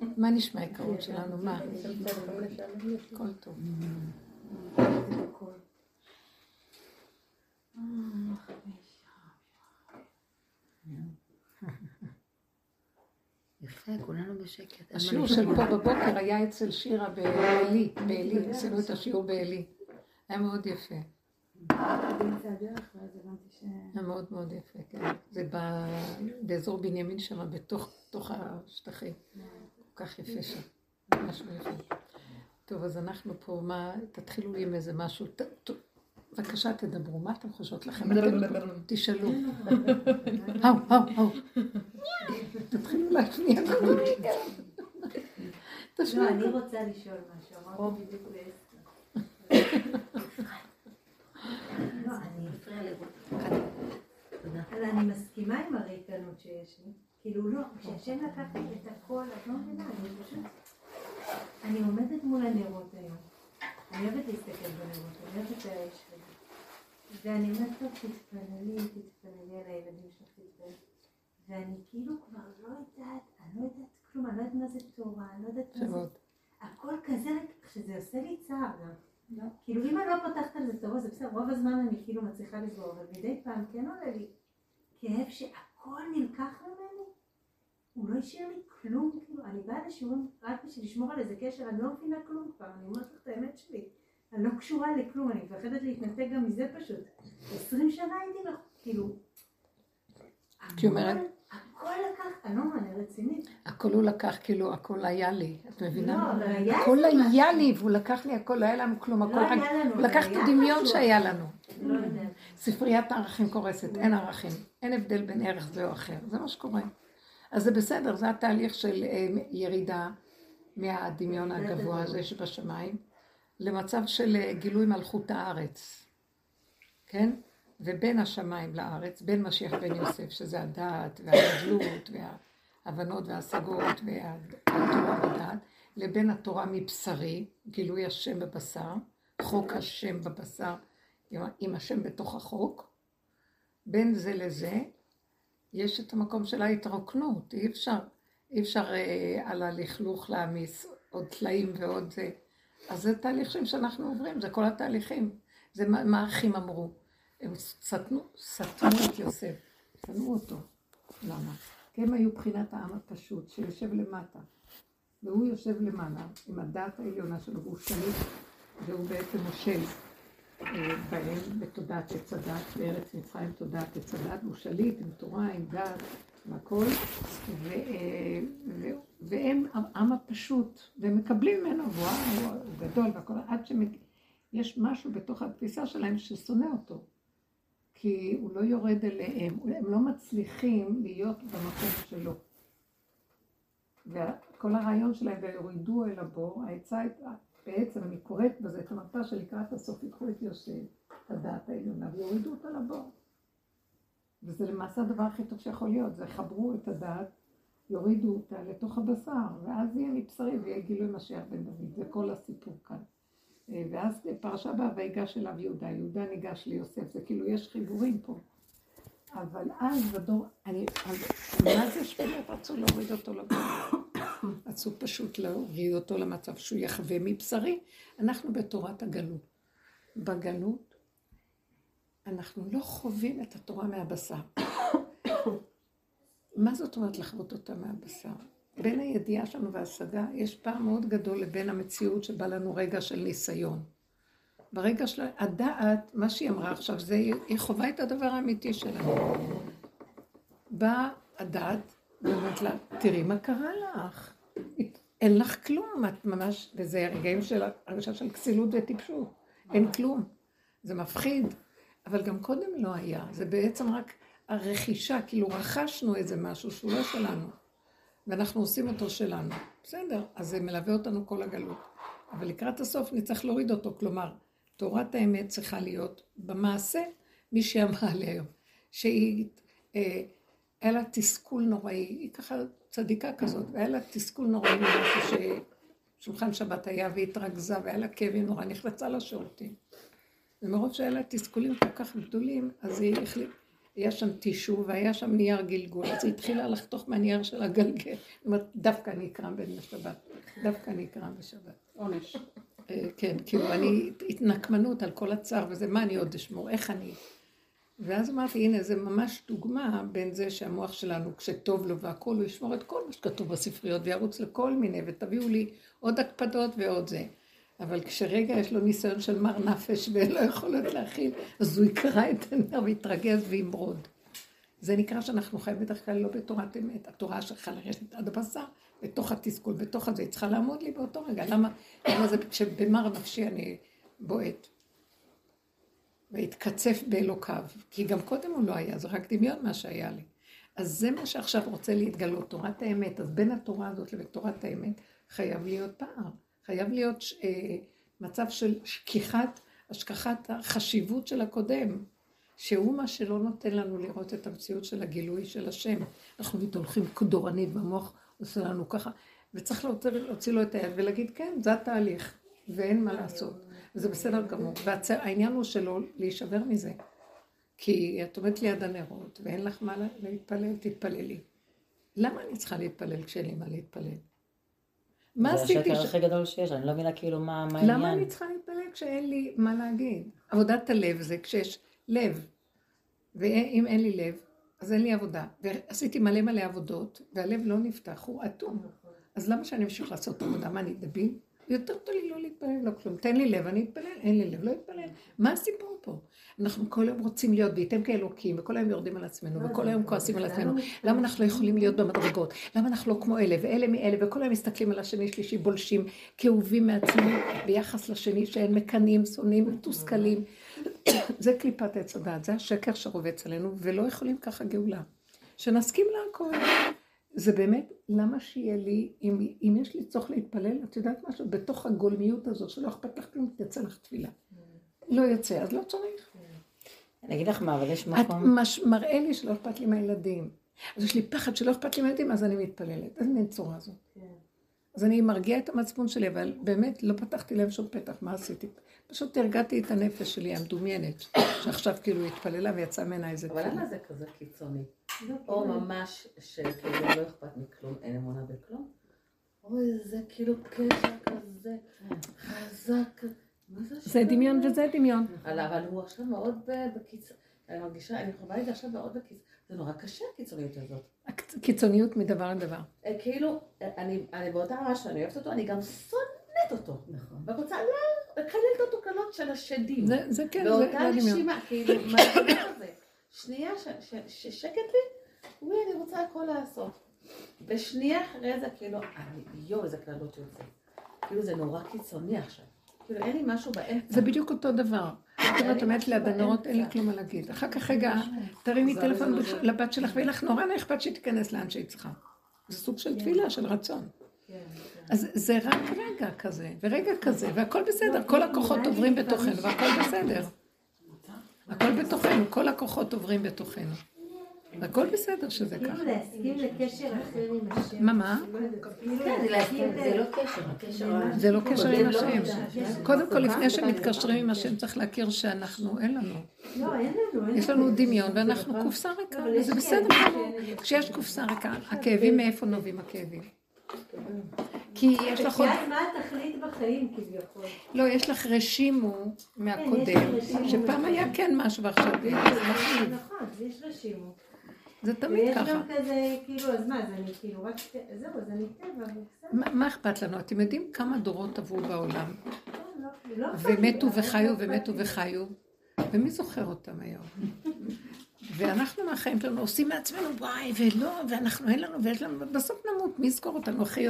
מה נשמע העיקרון שלנו? מה? הכל טוב. יפה, כולנו בשקט. השיעור של פה בבוקר היה אצל שירה בעלי, בעלי, עשינו את השיעור בעלי. היה מאוד יפה. היה מאוד מאוד יפה, כן. זה באזור בנימין שם, בתוך השטחים. כך יפה שם. משהו יפה. טוב, אז אנחנו פה, מה, תתחילו עם איזה משהו. בבקשה, תדברו, מה אתם חושבות לכם? תשאלו. האו, האו, האו. תתחילו להשמיע. לא, אני רוצה לשאול משהו, אמרתי בדיוק לעשר. אני מסכימה עם הריקנות שיש לי. כאילו לא, כשהשם לקח את הכל, את לא מבינה, אני פשוט... אני עומדת מול הנרות היום. אני אוהבת להסתכל בנרות, אני אוהבת את האש שלי. ואני אומרת, טוב, תתפללי, תתפללי על הילדים שלך, תתפללי. ואני כאילו כבר לא יודעת, אני לא יודעת כלום, אני לא יודעת מה זה תורה, אני לא יודעת מה זה... הכל כזה, שזה עושה לי צער גם. לא. כאילו אם אני לא פותחת על זה טוב, זה בסדר, רוב הזמן אני כאילו מצליחה לסגור, אבל מדי פעם כן עולה לי כאב שהכל נלקח ממני. הוא לא השאיר לי כלום, כאילו, אני באה לשיעורים רק בשביל לשמור על איזה קשר, אני לא מבינה כלום כבר, אני אומרת לך את האמת שלי. אני לא קשורה לכלום, אני מפחדת להתנתק גם מזה פשוט. עשרים שנה הייתי, כאילו... כי אומרת... הכל לקח, אני לא אני רצינית. הכל הוא לקח, כאילו, הכל היה לי, את מבינה? לא, אבל היה... הכל היה לי, והוא לקח לי הכל, לא היה לנו כלום, הכל לא היה לנו. הוא לקח את הדמיון שהיה לנו. לא. ספריית הערכים קורסת, אין ערכים, אין הבדל בין ערך זה או אחר, זה מה שקורה. אז זה בסדר, זה התהליך של אה, ירידה מהדמיון הגבוה הזה שבשמיים, למצב של אה, גילוי מלכות הארץ, כן? ובין השמיים לארץ, בין משיח בן יוסף, שזה הדעת והגדלות וההבנות וההשגות והתורה בדעת, לבין התורה מבשרי, גילוי השם בבשר, חוק השם בבשר, עם השם בתוך החוק, בין זה לזה, יש את המקום של ההתרוקנות, אי אפשר, אי אפשר אה, על הלכלוך להעמיס עוד טלאים ועוד זה. אז זה תהליכים שאנחנו עוברים, זה כל התהליכים. זה מה, מה האחים אמרו. הם סתנו, סתמו את יוסף, שנאו אותו. למה? כי הם היו בחינת העם הפשוט, שיושב למטה. והוא יושב למעלה, עם הדעת העליונה שלו, והוא שליט, והוא בעצם מושל אה, בהם בתודעת עץ הדת, בארץ מצרים תודעת עץ הדת, והוא שליט עם תורה, עם דת, עם הכל, ו, אה, ו, והם העם הפשוט, והם מקבלים ממנו, והוא גדול והכל, עד שיש משהו בתוך התפיסה שלהם ששונא אותו. כי הוא לא יורד אליהם, הם לא מצליחים להיות במקום שלו. וכל הרעיון שלהם, ויורידו אל הבור, העצה בעצם אני קוראת בזה את המטה שלקראת הסוף ייקחו את יוסף, את הדעת העליונה, ויורידו אותה לבור. וזה למעשה הדבר הכי טוב שיכול להיות, זה חברו את הדעת, יורידו אותה לתוך הבשר, ואז יהיה מבשרי ויהיה גילוי משיח בן דוד, זה כל הסיפור כאן. אה, ואז פרשה באה ויגש אליו יהודה, יהודה ניגש ליוסף, זה כאילו יש חיבורים פה. אבל אז בדור, אני, מה זה שבאמת רצו להוריד אותו לבור? רצו פשוט להוריד אותו למצב שהוא יחווה מבשרי. אנחנו בתורת הגלות. בגלות אנחנו לא חווים את התורה מהבשר. מה זאת אומרת לחוות אותה מהבשר? בין הידיעה שלנו וההשגה יש פער מאוד גדול לבין המציאות שבא לנו רגע של ניסיון. ברגע של הדעת, מה שהיא אמרה עכשיו, זה, היא חווה את הדבר האמיתי שלנו. באה הדעת ואומרת לה, תראי מה קרה לך. אין לך כלום, את ממש, וזה רגעים של הרגשה של כסילות וטיפשות. אין כלום. זה מפחיד, אבל גם קודם לא היה. זה בעצם רק הרכישה, כאילו רכשנו איזה משהו שהוא לא שלנו. ואנחנו עושים אותו שלנו. בסדר, אז זה מלווה אותנו כל הגלות. אבל לקראת הסוף נצטרך להוריד אותו. כלומר, תורת האמת צריכה להיות במעשה, מי שאמרה לי היום, שהיא, אה, היה לה תסכול נוראי, היא ככה צדיקה כזאת, והיה לה תסכול נוראי ממשהו ששולחן שבת היה והתרכזה, והיה לה כאבים נורא, נכנסה לשירותים. ומרוב שהיה לה תסכולים כל כך גדולים, אז היא החליטה, היה שם טישו והיה שם נייר גלגול, אז היא התחילה לחתוך מהנייר של הגלגל. זאת אומרת, דווקא אני אקרא בשבת, דווקא אני אקרא בשבת. עונש. אה, כן, כאילו אני, התנקמנות על כל הצער וזה, מה אני עוד אשמור, איך אני... ואז אמרתי, הנה, זה ממש דוגמה בין זה שהמוח שלנו, כשטוב לו והכול, הוא ישמור את כל מה שכתוב בספריות וירוץ לכל מיני, ותביאו לי עוד הקפדות ועוד זה. אבל כשרגע יש לו ניסיון של מר נפש ואין לו יכולת להכיל, אז הוא יקרא את הנר ויתרגז וימרוד. זה נקרא שאנחנו חיים בדרך כלל לא בתורת אמת. התורה שלך לרשת עד הבשר, בתוך התסכול, בתוך הזה, היא צריכה לעמוד לי באותו רגע. למה, למה זה כשבמר נפשי אני בועט? והתקצף באלוקיו, כי גם קודם הוא לא היה, זה רק דמיון מה שהיה לי. אז זה מה שעכשיו רוצה להתגלות, תורת האמת. אז בין התורה הזאת לבין תורת האמת חייב להיות פער. חייב להיות אה, מצב של שכיחת, השכחת החשיבות של הקודם, שהוא מה שלא נותן לנו לראות את המציאות של הגילוי של השם. אנחנו הולכים כדורנית במוח, עושה לנו ככה, וצריך להוציא לו את היד ולהגיד, כן, זה התהליך, ואין מה לעשות. וזה בסדר גמור. והעניין הוא שלא להישבר מזה. כי את עומדת ליד הנרות, ואין לך מה להתפלל, תתפללי. למה אני צריכה להתפלל כשאין לי מה להתפלל? מה עשיתי? זה השקר הכי גדול שיש, אני לא מבינה כאילו מה העניין. למה אני צריכה להתפלל כשאין לי מה להגיד? עבודת הלב זה כשיש לב, ואם אין לי לב, אז אין לי עבודה. ועשיתי מלא מלא עבודות, והלב לא נפתח, הוא אטום. אז למה שאני אמשיך לעשות עבודה? מה, אני דביל? יותר טוב לי לא להתפלל, לא כלום. תן לי לב, אני אתפלל, אין לי לב, לא אתפלל. מה הסיפור פה? אנחנו כל היום רוצים להיות וייתם כאלוקים, וכל היום יורדים על עצמנו, וכל היום כועסים על עצמנו. למה אנחנו לא יכולים להיות במדרגות? למה אנחנו לא כמו אלה, ואלה מאלה, וכל היום מסתכלים על השני שלישי, בולשים, כאובים מעצמם ביחס לשני, שהם מקנאים, שונאים, מתוסכלים. זה קליפת עץ הדעת, זה השקר שרובץ עלינו, ולא יכולים ככה גאולה. שנסכים להכל. זה באמת, למה שיהיה לי, אם, אם יש לי צורך להתפלל, את יודעת משהו? בתוך הגולמיות הזאת, שלא אכפת לך כלום, תצא לך תפילה. לא יוצא, אז לא צריך. אני אגיד לך מה, אבל יש מקום... את מש, מראה לי שלא אכפת לי מהילדים. אז יש לי פחד שלא אכפת לי מהילדים, אז אני מתפללת. אז אין צורה הזאת. אז אני מרגיעה את המצפון שלי, אבל באמת לא פתחתי להם שום פתח, מה עשיתי? פשוט הרגעתי את הנפש שלי המדומיינת, שעכשיו כאילו התפללה ויצא ממנה איזה תפילה. אבל למה זה כזה קיצוני? או ממש שכאילו לא אכפת מכלום, אין אמונה בכלום? אוי, זה כאילו קשר כזה חזק. זה דמיון וזה דמיון. אבל הוא עכשיו מאוד בקיצור. אני מרגישה, אני יכולה להגיד עכשיו מאוד בקיצור. זה נורא קשה הקיצוניות הזאת. קיצוניות מדבר לדבר. אה, כאילו, אני באותה רמה שאני אוהבת אותו, אני גם שונאת אותו. נכון. ורוצה לקלל אותו קלות של השדים. זה כן, זה. באותה נשימה, כאילו, מה זה? שנייה ששקט לי, וואי, אני רוצה הכל לעשות. ושנייה אחרי זה, כאילו, יואו, איזה קללות יוצא. כאילו, זה נורא קיצוני עכשיו. כאילו, אין לי משהו באמצע. זה בדיוק אותו דבר. כאילו, את אומרת לי, הבנות, אין לי כלום מה להגיד. אחר כך, רגע, תרימי טלפון לבת שלך, ויהיה לך נורא נחפת שהיא תיכנס לאן שהיא צריכה. זה סוג של כן. תפילה, של רצון. כן, כן. אז זה רק רגע כזה, ורגע כזה, והכל בסדר, כל הכוחות עוברים בתוכנו, והכל בסדר. הכל בתוכנו, כל הכוחות עוברים בתוכנו. הכל בסדר שזה ככה. כאילו להסכים לקשר אחר עם השם. מה, מה? זה לא קשר, זה לא קשר עם השם. קודם כל, לפני שמתקשרים עם השם, צריך להכיר שאנחנו, אין לנו. לא, אין לנו. יש לנו דמיון, ואנחנו קופסה ריקה, וזה בסדר כשיש קופסה ריקה, הכאבים, מאיפה נובעים הכאבים? כי יש לך עוד... מה התכלית בחיים כביכול? לא, יש לך רשימו מהקודם, שפעם היה כן משהו ועכשיו זה נכון, יש רשימו. זה תמיד ככה. ויש גם כזה, כאילו, אז מה, אז אני כאילו רק, זהו, אז אני טבע, בסדר. מה אכפת לנו? אתם יודעים כמה דורות עברו בעולם? לא, לא, לא ומתו וחיו ומתו וחיו, ומי זוכר אותם היום? ואנחנו מהחיים שלנו עושים מעצמנו וואי ולא, ואנחנו אין לנו ויש לנו, בסוף נמות, מי יזכור אותנו אחי?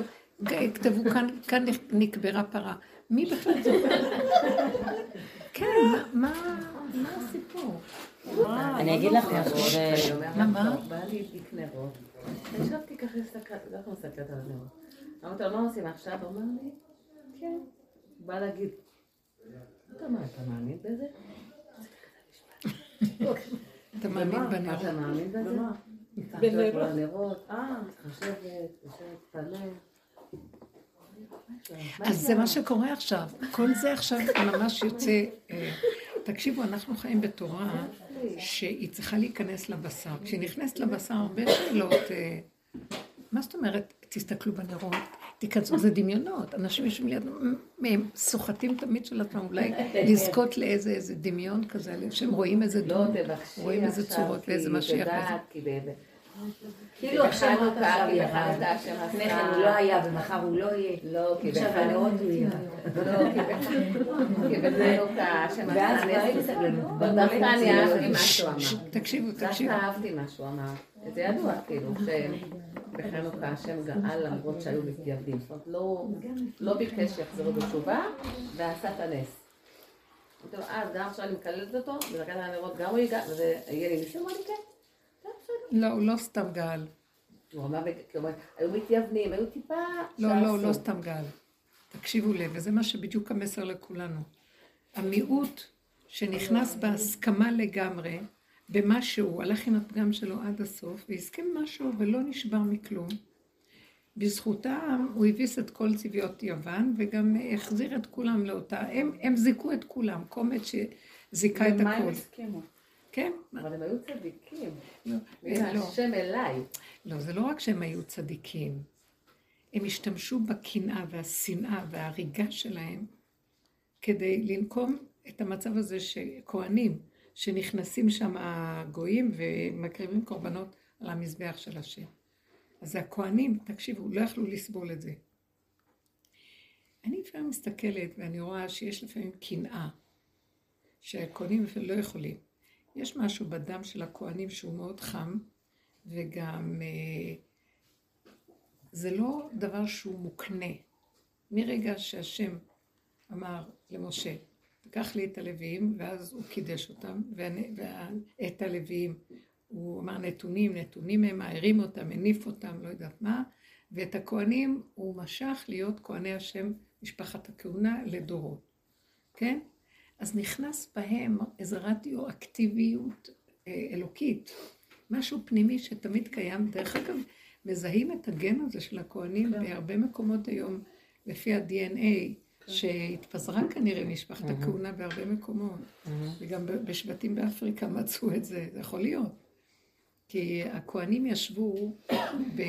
כתבו כאן, כאן נקברה פרה. מי בכלל זוכר? כן, מה הסיפור? אני אגיד לך משהו. מה, מה? בא לי תיק נרות. ישבתי ככה, לא יכולה להסתכלת על הנרות. אמרתי לו, מה עושים עכשיו? הוא אמר לי, כן. בא להגיד, אתה מאמין בזה? אתה מאמין בנרות. אתה מאמין בזה? בנרות. אה, מתחשבת, יושבת, להתפלל. אז זה מה שקורה עכשיו. כל זה עכשיו ממש יוצא... תקשיבו, אנחנו חיים בתורה שהיא צריכה להיכנס לבשר. כשהיא נכנסת לבשר, הרבה שאלות, אה, מה זאת אומרת, תסתכלו בנרות, תיכנסו, זה דמיונות. אנשים יושבים ליד, הם סוחטים תמיד של עצמם, אולי לזכות לאיזה איזה דמיון כזה, שהם רואים איזה לא, דמות, רואים איזה צורות ואיזה משיח. כאילו עכשיו הוא קרא לי לפני כן הוא לא היה ומחר הוא לא יהיה. לא, כי בחנוכה הוא יהיה. לא, כי בחנוכה השם עשה נס. דווקא אני אהבתי מה שהוא אמר. תקשיבו, דווקא תקשיבו. אהבתי מה שהוא אמר. זה ידוע, כאילו, שבחנוכה השם גאל למרות שהיו מתייבדים. זאת אומרת, לא- לא ביקש שיחזרו בתשובה, ועשה את הנס. אז גם עכשיו אני מקללת אותו, בדרגת הנרות גם הוא ייגע, וזה יהיה לי ניסים, אמרתי כן. לא, הוא לא סתם גאל. הוא אמר, כלומר, היו מתייוונים, היו טיפה... לא, לא, שעשו. לא סתם גל. תקשיבו לב, וזה מה שבדיוק המסר לכולנו. המיעוט שנכנס בהסכמה לגמרי במה שהוא, הלך עם הפגם שלו עד הסוף, והסכים משהו ולא נשבר מכלום. בזכותם הוא הביס את כל צביות יוון, וגם החזיר את כולם לאותה, הם, הם זיכו את כולם, קומץ שזיכה את במה הם הכל. הסכימו? כן? אבל הם היו צדיקים. לא, לא. השם אליי. לא, זה לא רק שהם היו צדיקים, הם השתמשו בקנאה והשנאה וההריגה שלהם כדי לנקום את המצב הזה שכהנים, שנכנסים שם הגויים ומקריבים קורבנות על המזבח של השם. אז הכהנים, תקשיבו, לא יכלו לסבול את זה. אני לפעמים מסתכלת ואני רואה שיש לפעמים קנאה, שהכהנים לא יכולים. יש משהו בדם של הכהנים שהוא מאוד חם, וגם אה, זה לא דבר שהוא מוקנה. מרגע שהשם אמר למשה, תיקח לי את הלוויים, ואז הוא קידש אותם, ואת הלוויים, הוא אמר נתונים, נתונים הם, הרים אותם, הניף אותם, לא יודעת מה, ואת הכהנים הוא משך להיות כהני השם, משפחת הכהונה, לדורות, כן? אז נכנס בהם איזו רדיו-אקטיביות אה, אלוקית, משהו פנימי שתמיד קיים. דרך אגב, מזהים את הגן הזה של הכהנים בהרבה מקומות היום, לפי ה-DNA, שהתפזרה כנראה משפחת הכהונה בהרבה מקומות. וגם ב- בשבטים באפריקה מצאו את זה, זה יכול להיות. כי הכהנים ישבו ב-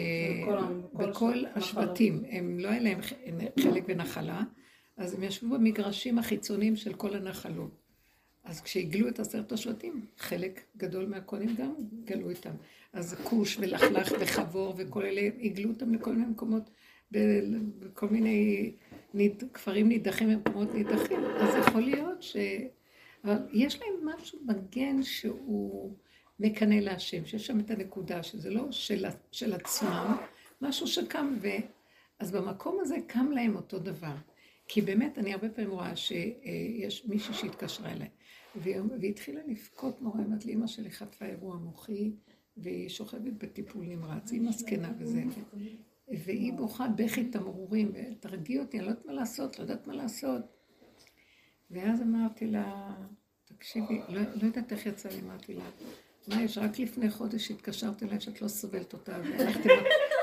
בכל השבטים, הם לא היה להם חלק ונחלה, אז הם ישבו במגרשים החיצוניים של כל הנחלות. אז כשהגלו את עשרת השבטים, חלק גדול מהכהנים גם גלו איתם. אז כוש ולחלך וחבור וכל אלה, הגלו אותם לכל מיני מקומות, בכל מיני ניד, כפרים נידחים ומקומות נידחים. אז יכול להיות ש... אבל יש להם משהו בגן שהוא מקנא להשם, שיש שם את הנקודה, שזה לא של, של עצמם, משהו שקם ו... אז במקום הזה קם להם אותו דבר. כי באמת, אני הרבה פעמים רואה שיש מישהי שהתקשרה אליי, והיא והיא התחילה לבכות נורא, אמרת לי, אמא שלי חטפה אירוע מוחי, והיא שוכבת בטיפול נמרץ, היא מסכנה וזה. והיא בוכה בכי תמרורים, ותרגיעי אותי, אני לא יודעת מה לעשות, לא יודעת מה לעשות. ואז אמרתי לה, תקשיבי, לא, לא יודעת איך יצא לי, אמרתי לה, מה יש, רק לפני חודש התקשרת אליי שאת לא סובלת אותה, והלכתם,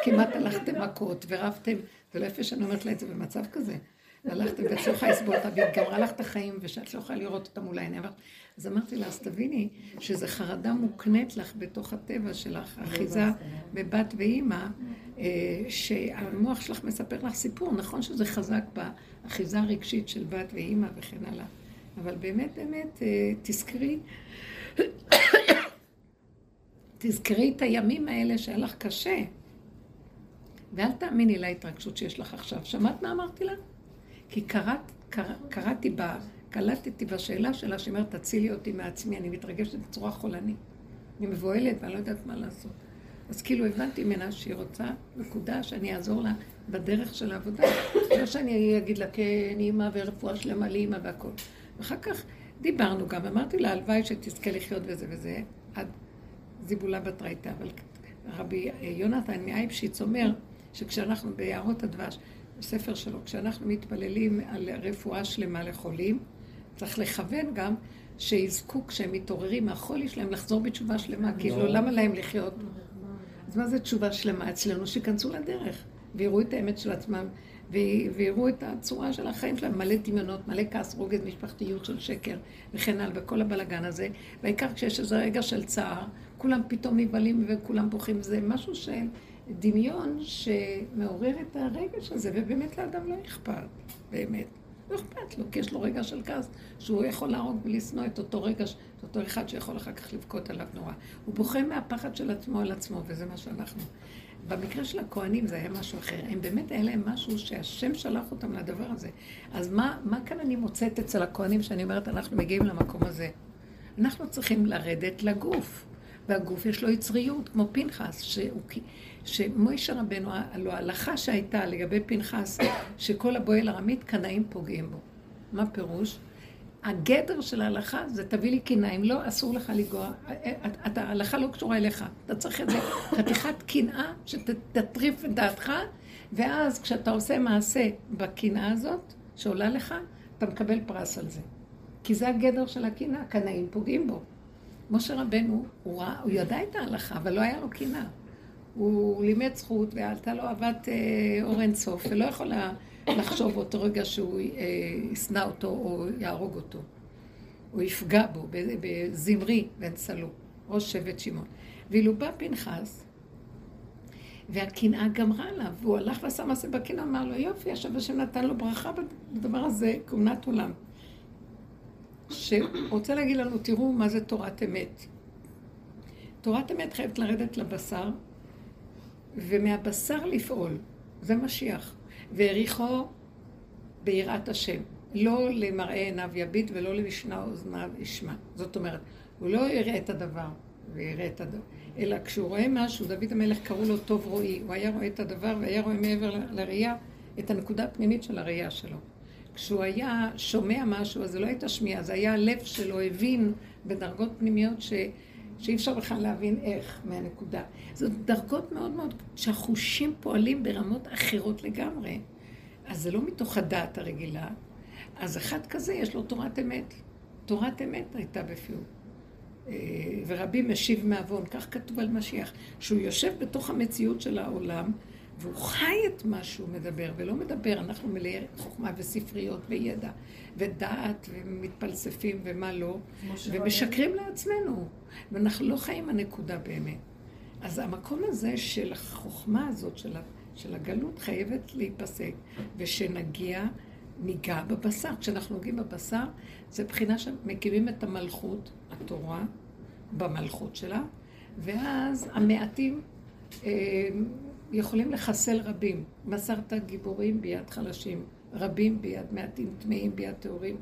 כמעט הלכתם מכות ורבתם, זה לא יפה שאני אומרת לה את זה במצב כזה. והלכתם ואת לא יכולה לסבול אותה, והיא גמרה לך את החיים, ושאת לא יכולה לראות אותה מול העיניים. אז אמרתי לה, אז תביני שזו חרדה מוקנית לך בתוך הטבע שלך, אחיזה בבת ואימא, אה, שהמוח שלך מספר לך סיפור, נכון שזה חזק באחיזה הרגשית של בת ואימא וכן הלאה, אבל באמת באמת אה, תזכרי, תזכרי את הימים האלה שהיה לך קשה, ואל תאמיני להתרגשות שיש לך עכשיו. שמעת מה אמרתי לה? כי קראת, קרא, קראתי בה, קלטתי בשאלה שלה שאומרת, תצילי אותי מעצמי, אני מתרגשת בצורה חולנית. אני מבוהלת ואני לא יודעת מה לעשות. אז כאילו הבנתי ממנה שהיא רוצה נקודה שאני אעזור לה בדרך של העבודה. לא שאני אגיד לה כן, אימא ורפואה שלמה לאימא והכל. ואחר כך דיברנו גם, אמרתי לה, הלוואי שתזכה לחיות וזה וזה, עד זיבולה בת רייתה. אבל רבי יונתן מאייפשיץ אומר שכשאנחנו ביערות הדבש, בספר שלו, כשאנחנו מתפללים על רפואה שלמה לחולים, צריך לכוון גם שיזכו כשהם מתעוררים מהחולי שלהם לחזור בתשובה שלמה, כאילו למה להם לחיות? אז מה זה תשובה שלמה אצלנו? שיכנסו לדרך ויראו את האמת של עצמם ויראו את הצורה של החיים שלהם, מלא דמיונות, מלא כעס, רוגז, משפחתיות של שקר וכן הלאה, וכל הבלגן הזה. והעיקר כשיש איזה רגע של צער, כולם פתאום נבהלים וכולם בוכים. זה משהו של דמיון שמעורר את הרגש הזה, ובאמת לאדם לא אכפת, באמת. לא אכפת לו, כי יש לו רגע של כעס, שהוא יכול להרוג ולשנוא את אותו רגע, את אותו אחד שיכול אחר כך לבכות עליו נורא. הוא בוכה מהפחד של עצמו על עצמו, וזה מה שאנחנו. במקרה של הכוהנים זה היה משהו אחר. הם באמת היה להם משהו שהשם שלח אותם לדבר הזה. אז מה, מה כאן אני מוצאת אצל הכוהנים שאני אומרת, אנחנו מגיעים למקום הזה? אנחנו צריכים לרדת לגוף. והגוף יש לו יצריות, כמו פנחס, שהוא, שמוישה רבנו, הלוא ההלכה שהייתה לגבי פנחס, שכל הבועל ארמית, קנאים פוגעים בו. מה פירוש? הגדר של ההלכה זה תביא לי קנאה, אם לא, אסור לך לגוע. ההלכה לא קשורה אליך. אתה צריך את זה, חתיכת קנאה שתטריף את דעתך, ואז כשאתה עושה מעשה בקנאה הזאת, שעולה לך, אתה מקבל פרס על זה. כי זה הגדר של הקנאה, קנאים פוגעים בו. משה רבנו, הוא, ראה, הוא ידע את ההלכה, אבל לא היה לו קנאה. הוא לימד זכות, ועלתה לו אהבת אה, אור אינסוף, ולא יכולה לחשוב באותו רגע שהוא אה, ישנא אותו או יהרוג אותו, או יפגע בו בזמרי בן סלו, ראש שבט שמעון. ואילו בא פנחס, והקנאה גמרה עליו, והוא הלך ועשה מעשה בקנאה, אמר לו, יופי, עכשיו השם נתן לו ברכה בדבר הזה, כהונת עולם. שרוצה להגיד לנו, תראו מה זה תורת אמת. תורת אמת חייבת לרדת לבשר, ומהבשר לפעול. זה משיח. והעריכו ביראת השם. לא למראה עיניו יביט ולא למשנה אוזניו ישמע. זאת אומרת, הוא לא יראה את הדבר ויראה את הדבר, אלא כשהוא רואה משהו, דוד המלך קראו לו טוב רואי, הוא היה רואה את הדבר והיה רואה מעבר לראייה את הנקודה הפנימית של הראייה שלו. כשהוא היה שומע משהו, אז זה לא הייתה שמיעה, זה היה הלב שלו הבין בדרגות פנימיות ש... שאי אפשר בכלל להבין איך מהנקודה. זאת דרגות מאוד מאוד, שהחושים פועלים ברמות אחרות לגמרי. אז זה לא מתוך הדעת הרגילה. אז אחד כזה יש לו תורת אמת. תורת אמת הייתה בפיו. אה, ורבי משיב מעוון, כך כתוב על משיח, שהוא יושב בתוך המציאות של העולם, והוא חי את מה שהוא מדבר, ולא מדבר, אנחנו מלאי חוכמה וספריות וידע ודעת ומתפלספים ומה לא, ומשקרים לעצמנו, ואנחנו לא חיים הנקודה באמת. אז המקום הזה של החוכמה הזאת, של, של הגלות, חייבת להיפסק, ושנגיע, ניגע בבשר. כשאנחנו נוגעים בבשר, זה בחינה שמקימים את המלכות, התורה, במלכות שלה, ואז המעטים אה, יכולים לחסל רבים. מסרת גיבורים ביד חלשים, רבים ביד מעטים, טמאים ביד טהורים,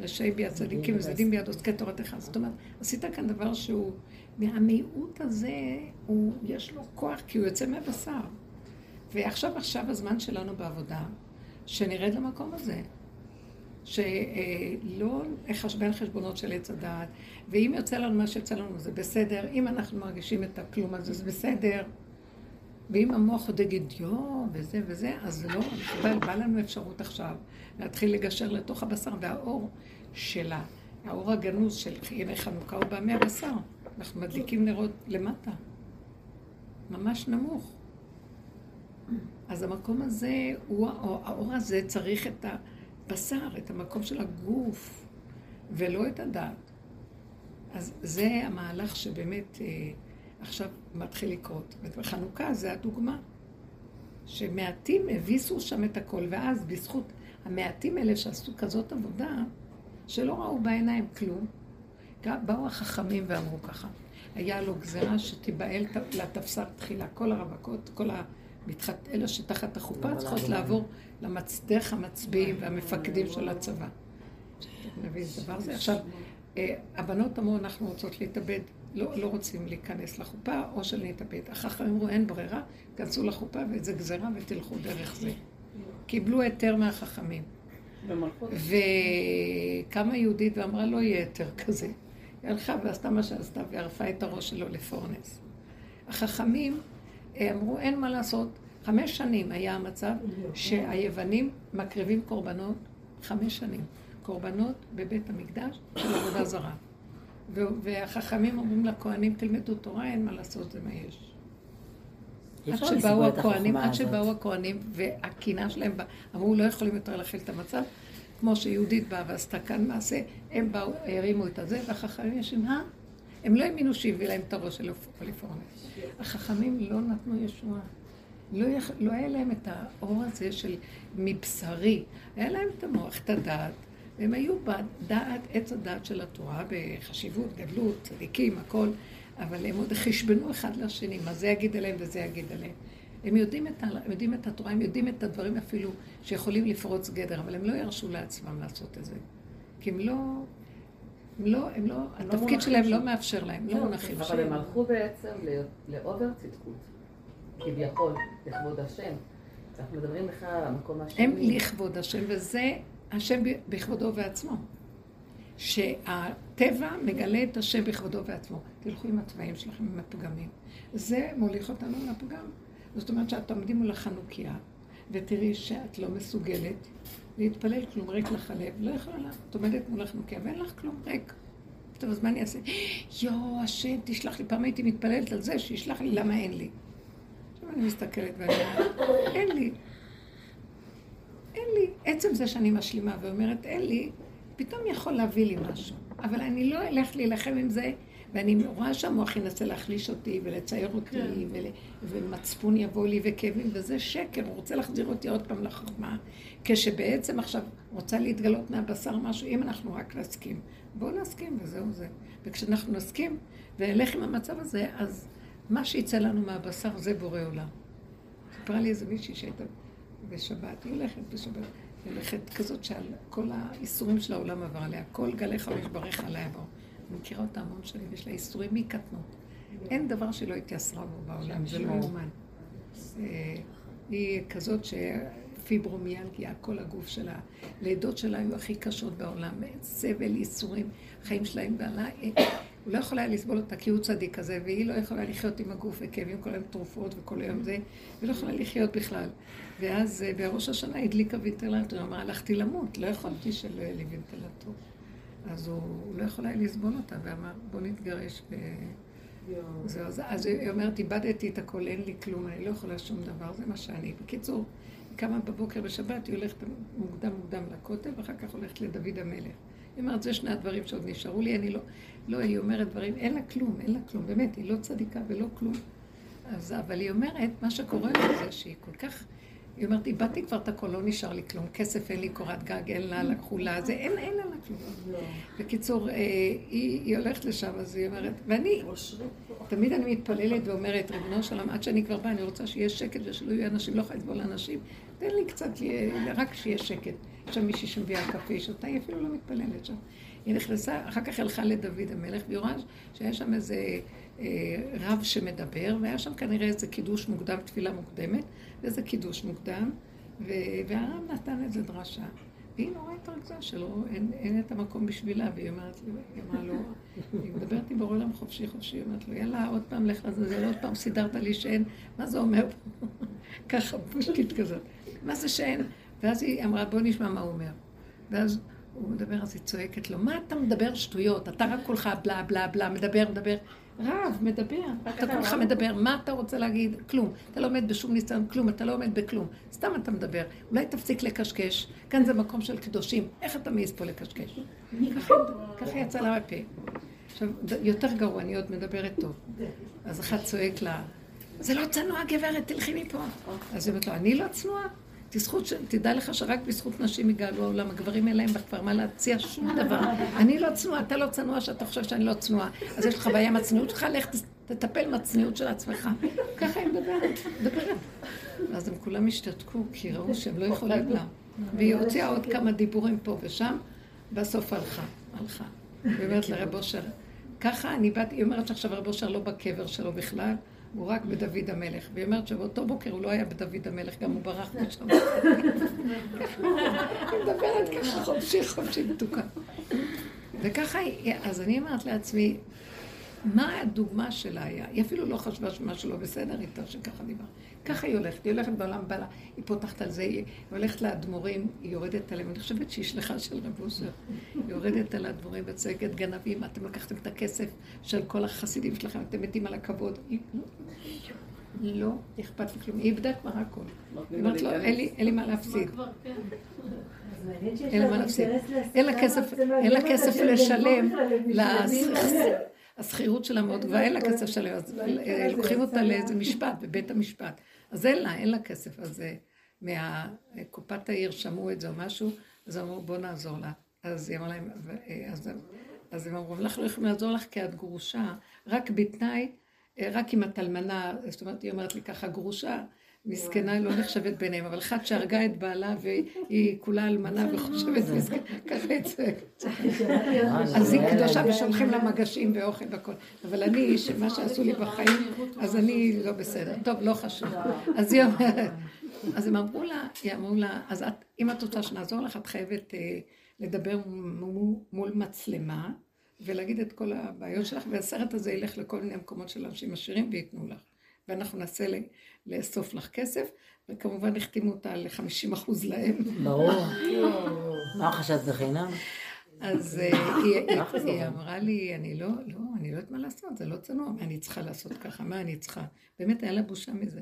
רשעי ביד צדיקים וזדים ביד עוסקי תורתך. זאת אומרת, עשית כאן דבר שהוא, מהמיעוט הזה, הוא, יש לו כוח, כי הוא יוצא מהבשר. ועכשיו, עכשיו הזמן שלנו בעבודה, שנרד למקום הזה. שלא לחשבן חשבונות של עץ הדעת, ואם יוצא לנו מה שיוצא לנו זה בסדר, אם אנחנו מרגישים את הכלום הזה זה בסדר, ואם המוח עוד יגיד יו, וזה וזה, אז לא, בא, בא לנו אפשרות עכשיו להתחיל לגשר לתוך הבשר, והאור שלה, האור הגנוז של ימי חנוכה הוא בא מהבשר. אנחנו מדליקים נרות למטה, ממש נמוך. אז המקום הזה, הוא, האור הזה צריך את הבשר, את המקום של הגוף, ולא את הדת. אז זה המהלך שבאמת... עכשיו מתחיל לקרות. וחנוכה זה הדוגמה. שמעטים הביסו שם את הכל, ואז בזכות המעטים האלה שעשו כזאת עבודה, שלא ראו בעיניים כלום, באו החכמים ואמרו ככה, היה לו גזירה שתיבהל לתפסר תחילה, כל הרווקות, כל המתחת, אלה שתחת החופה צריכות לעבור למצדך המצביעים והמפקדים של הצבא. זה? עכשיו, אה, הבנות אמרו, אנחנו רוצות להתאבד. לא, לא רוצים להיכנס לחופה, או שנתאבד. החכמים אמרו, אין ברירה, כנסו לחופה וזה גזירה ותלכו דרך זה. קיבלו היתר מהחכמים. וקמה יהודית ואמרה, לא יהיה היתר כזה. היא הלכה ועשתה מה שעשתה וערפה את הראש שלו לפורנס. החכמים אמרו, אין מה לעשות. חמש שנים היה המצב שהיוונים מקריבים קורבנות, חמש שנים, קורבנות בבית המקדש של עבודה זרה. והחכמים אומרים לכהנים, תלמדו תורה, אין מה לעשות, זה מה יש. עד שבאו הכהנים, עד שבאו הכהנים, והקינה שלהם, אמרו, לא יכולים יותר להכיל את המצב, כמו שיהודית באה ועשתה כאן מעשה, הם באו, הרימו את הזה, והחכמים ישנים, אה? הם לא האמינו שהביא להם את הראש של קליפורניה. החכמים לא נתנו ישועה. לא. לא היה להם את האור הזה של מבשרי, היה להם את המוח, את הדעת, והם היו בדעת, עץ הדעת של התורה, בחשיבות, גדלות, צדיקים, הכל, אבל הם עוד חשבנו אחד לשני, מה זה יגיד עליהם וזה יגיד עליהם. הם יודעים את. הם יודעים את התורה, הם יודעים את הדברים אפילו שיכולים לפרוץ גדר, אבל הם לא ירשו לעצמם לעשות את זה. כי הם לא... הם לא, הם לא, התפקיד שלהם לא מאפשר להם, לא מונחים. אבל הם הלכו בעצם לאובר צדקות. כביכול, לכבוד השם. אנחנו מדברים לך על המקום השני. הם לכבוד השם, וזה השם בכבודו ועצמו. שהטבע מגלה את השם בכבודו ועצמו. תלכו עם התוואים שלכם, עם הפגמים. זה מוליך אותנו לפגם. זאת אומרת שאת תעמדי מול החנוכיה, ותראי שאת לא מסוגלת להתפלל כלום, ריק לך הלב, לא יכולה, את עומדת מול החנוכיה ואין לך כלום, ריק. טוב, אז מה אני אעשה? יואו, השם, תשלח לי. פעם הייתי מתפללת על זה, שישלח לי, למה אין לי? אני מסתכלת ואני אומרת, אין לי. אין לי. עצם זה שאני משלימה ואומרת, אין לי, פתאום יכול להביא לי משהו. אבל אני לא אלך להילחם עם זה, ואני רואה שהמוח ינסה להחליש אותי ולצייר אותי, כן. ול... ומצפון יבוא לי וכאבים, וזה שקר, הוא רוצה להחזיר אותי עוד פעם לחוכמה, כשבעצם עכשיו רוצה להתגלות מהבשר משהו, אם אנחנו רק נסכים. בואו נסכים וזהו זה. וכשאנחנו נסכים ונלך עם המצב הזה, אז מה שיצא לנו מהבשר זה בורא עולם. סיפרה לי איזה מישהי שהייתה בשבת, היא הולכת בשבת, היא הולכת כזאת שעל כל האיסורים של העולם עבר עליה, כל גלי חמש ברך עליה בו. אני מכירה אותה המון שנים, יש לה איסורים מקטנות. אין דבר שלא התייסרה בו בעולם, זה לא יאומן. אה, היא כזאת שפיברומיאלגיה, כל הגוף שלה, לידות שלה היו הכי קשות בעולם, סבל, איסורים, חיים שלהם, ועלה, הוא לא יכול היה לסבול אותה כי הוא צדיק כזה, והיא לא יכולה לחיות עם הגוף וכאבים, כל היום תרופות וכל היום זה, היא לא יכולה לחיות בכלל. ואז אה, בראש השנה הדליקה וינטלטור, היא אמרה, הלכתי למות, לא יכולתי שלא יהיה לי וינטלטור. אז הוא, הוא לא יכול היה לסבול אותה, ואמר, בוא נתגרש. ו... זהו, אז, אז היא אומרת, איבדתי את הכל, אין לי כלום, אני לא יכולה שום דבר, זה מה שאני. בקיצור, היא קמה בבוקר בשבת, היא הולכת מוקדם מוקדם לכותל, ואחר כך הולכת לדוד המלך. היא אומרת, זה שני הדברים שעוד נשארו לי, אני לא, לא, היא אומרת דברים, אין לה כלום, אין לה כלום, באמת, היא לא צדיקה ולא כלום. אז, אבל היא אומרת, מה שקורה לה זה שהיא כל כך, היא אומרת, איבדתי כבר את הכל, לא נשאר לי כלום, כסף אין לי, קורת גג, אין לה, לקחו לה, זה, אין, אין לה כלום. בקיצור, אה, היא, הולכת לשם, אז היא אומרת, ואני, תמיד אני מתפללת ואומרת, ריבונו של עולם, עד שאני כבר באה, אני רוצה שיהיה שקט ושלא יהיו אנשים, לא יכולה לסבול אנשים, תן לי קצת, רק שיהיה שקט. יש שם מישהי שמביאה קפה, שותה, היא אפילו לא מתפללת שם. היא נכנסה, אחר כך הלכה לדוד המלך, והיא רואה שהיה שם איזה רב שמדבר, והיה שם כנראה איזה קידוש מוקדם, תפילה מוקדמת, ואיזה קידוש מוקדם, ו... והרב נתן איזה דרשה. והיא נורא התרכזה שלא, אין, אין את המקום בשבילה, והיא אומרת לי, היא אמרה לו, היא מדברת עם בורא עולם חופשי חופשי, היא אומרת לו, יאללה, עוד פעם לך לזה, עוד פעם סידרת לי שאין, מה זה אומר? ככה, פושטית כזאת. מה זה שאין? ואז היא אמרה, בוא נשמע מה הוא אומר. ואז הוא מדבר, אז היא צועקת לו, מה אתה מדבר שטויות? אתה רק כולך בלה בלה בלה, מדבר, מדבר. רב, מדבר, אתה כולך מדבר, מה אתה רוצה להגיד? כלום. אתה לא עומד בשום ניסיון, כלום, אתה לא עומד בכלום. סתם אתה מדבר. אולי תפסיק לקשקש, כאן זה מקום של קדושים, איך אתה מעז פה לקשקש? ככה יצא לה מהפה. עכשיו, יותר גרוע, אני עוד מדברת טוב. אז אחד צועק לה, זה לא צנוע גברת, תלכי מפה. אז היא אומרת לו, אני לא צנועה? תזכות, תדע לך שרק בזכות נשים יגאלו העולם, הגברים אין להם כבר מה להציע שום דבר. אני לא צנועה, אתה לא צנוע שאתה חושב שאני לא צנועה. אז יש לך בעיה עם הצניעות שלך, לך תטפל מהצניעות של עצמך. ככה היא מדברת, מדברת. ואז הם כולם השתתקו, כי ראו שהם לא יכולים לה. והיא הוציאה עוד כמה דיבורים פה ושם, בסוף הלכה, הלכה. היא אומרת לרב אושר, ככה אני באתי, היא אומרת שעכשיו רב אושר לא בקבר שלו בכלל. הוא רק בדוד המלך. והיא אומרת שבאותו בוקר הוא לא היה בדוד המלך, גם הוא ברח משם. היא מדברת ככה חופשי, חופשי מתוקה. וככה היא, אז אני אומרת לעצמי, מה הדוגמה שלה היה? היא אפילו לא חשבה שמשהו לא בסדר איתה, שככה דיברה. ככה היא הולכת, היא הולכת בעולם, בא לה, היא פותחת על זה, היא הולכת לאדמו"רים, היא יורדת עליהם, אני חושבת שהיא שליחה של רב אושר. היא יורדת על האדמו"רים וצועקת, גנבים, אתם לקחתם את הכסף של כל החסידים שלכם, אתם מתים על הכבוד. היא לא, לא אכפת לי כלום. היא איבדה כבר הכל. היא אומרת לו, אין לי מה להפסיד. כן. אין לה מה להפסיד. אין לה כסף לשלם השכירות שלה מאוד גבוהה, אין לה כסף לשלם, אז לוקחים אותה לאיזה משפט, בבית המשפט. אז אין לה, אין לה כסף. אז מהקופת העיר שמעו את זה או משהו, אז אמרו, בוא נעזור לה. אז היא אמרה להם, אז, אז הם אמרו, אנחנו לא יכולים לעזור לך כי את גרושה, רק בתנאי, רק אם את אלמנה, זאת אומרת, היא אומרת לי ככה, גרושה, מסכנה לא נחשבת ביניהם, אבל אחת שהרגה את בעלה והיא כולה אלמנה וחושבת מסכנה, ככה יצא. אז היא קדושה ושולחים לה מגשים ואוכל והכל. אבל אני, שמה שעשו לי בחיים, אז אני לא בסדר. טוב, לא חשוב. אז היא אומרת, אז הם אמרו לה, היא אמרו לה, אז אם את רוצה שנעזור לך, את חייבת אה, לדבר מול מצלמה ולהגיד את כל הבעיות שלך, והסרט הזה ילך לכל מיני מקומות של אנשים עשירים וייתנו לך. ואנחנו ננסה לאסוף לך כסף, וכמובן החתימו אותה ל-50 אחוז להם. ברור. מה חשבת בחינם? אז אה, היא אמרה לי, אני לא, לא, אני לא יודעת מה לעשות, זה לא צנוע, מה אני צריכה לעשות ככה, מה אני צריכה? באמת היה לה בושה מזה.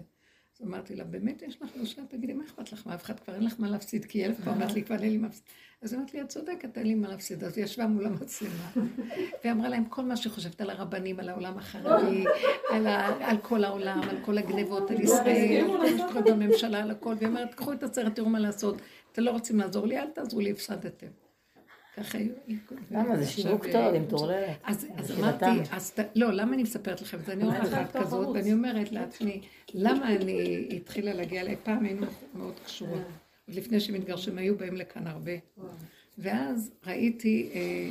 אז אמרתי לה, באמת יש לך בושה? תגידי, מה אכפת לך? מה אף אחד כבר אין לך מה להפסיד, כי אלף פעם אמרת לי, כבר אין לי מה להפסיד. אז אמרתי לי, את צודקת, אין לי מה להפסיד. אז היא ישבה מול המצלמה, והיא אמרה להם כל מה שחושבת על הרבנים, על העולם החרדי, על, על כל העולם, על כל הגנבות, על ישראל, על כל מה שקורה בממשלה, על הכל, והיא אומרת, קחו את הסרט, תראו מה לעשות. אתם לא רוצים לעזור לי, אל תעזרו לי, הפסדתם. ככה היו... למה? זה שיווק טוב, עם טורללת. אז אמרתי, לא, למה אני מספרת לכם את זה? אני אומרת אחת כזאת, ואני אומרת לעצמי, למה אני התחילה להגיע אליי? פעם היינו מאוד קשורות. עוד לפני שהם התגרשו, הם היו באים לכאן הרבה. ואז ראיתי, אה,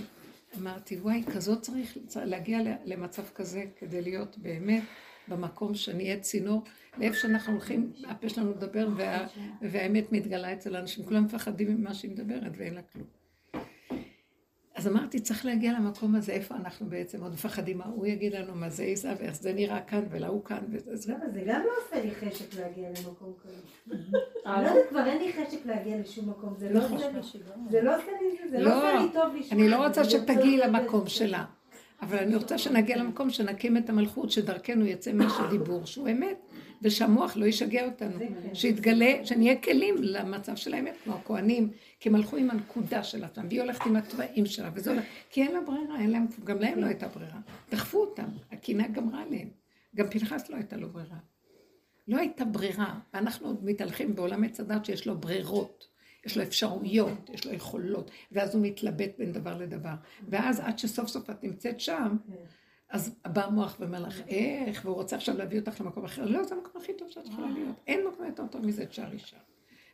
אמרתי, וואי, כזאת צריך להגיע למצב כזה כדי להיות באמת במקום שנהיה צינור, לאיפה שאנחנו הולכים, הפה שלנו מדבר והאמת מתגלה אצל האנשים, כולם מפחדים ממה שהיא מדברת ואין לה כלום. אז אמרתי, צריך להגיע למקום הזה, איפה אנחנו בעצם עוד מפחדים, מה הוא יגיד לנו, מה זה עיסה, ואיך זה נראה כאן, ולהוא כאן, וזה... זה גם לא עושה לי חשק להגיע למקום כזה. אני לא יודעת, כבר אין לי חשק להגיע לשום מקום, זה לא, לא עושה לי, לא זה לא עושה לי טוב לשמוע. אני לא רוצה שתגיעי למקום שלה. אבל אני רוצה שנגיע למקום שנקים את המלכות, שדרכנו יצא משהו דיבור שהוא אמת, ושהמוח לא ישגע אותנו. שיתגלה, שנהיה כלים למצב של האמת, כמו הכוהנים, כי הם הלכו עם הנקודה של עצמם, והיא הולכת עם התוואים שלה, וזה הולך, כי אין לה ברירה, אין להם, גם להם לא הייתה ברירה. דחפו אותם, הקנאה גמרה עליהם. גם פנחס לא הייתה לו ברירה. לא הייתה ברירה, ואנחנו עוד מתהלכים בעולם עץ הדת שיש לו ברירות. יש לו אפשרויות, יש לו יכולות, ואז הוא מתלבט בין דבר לדבר. ואז עד שסוף סוף את נמצאת שם, אז בא המוח ואומר לך, איך, והוא רוצה עכשיו להביא אותך למקום אחר. לא, זה המקום הכי טוב שאת יכולה להיות. אין מקום יותר טוב מזה, תשארי שם.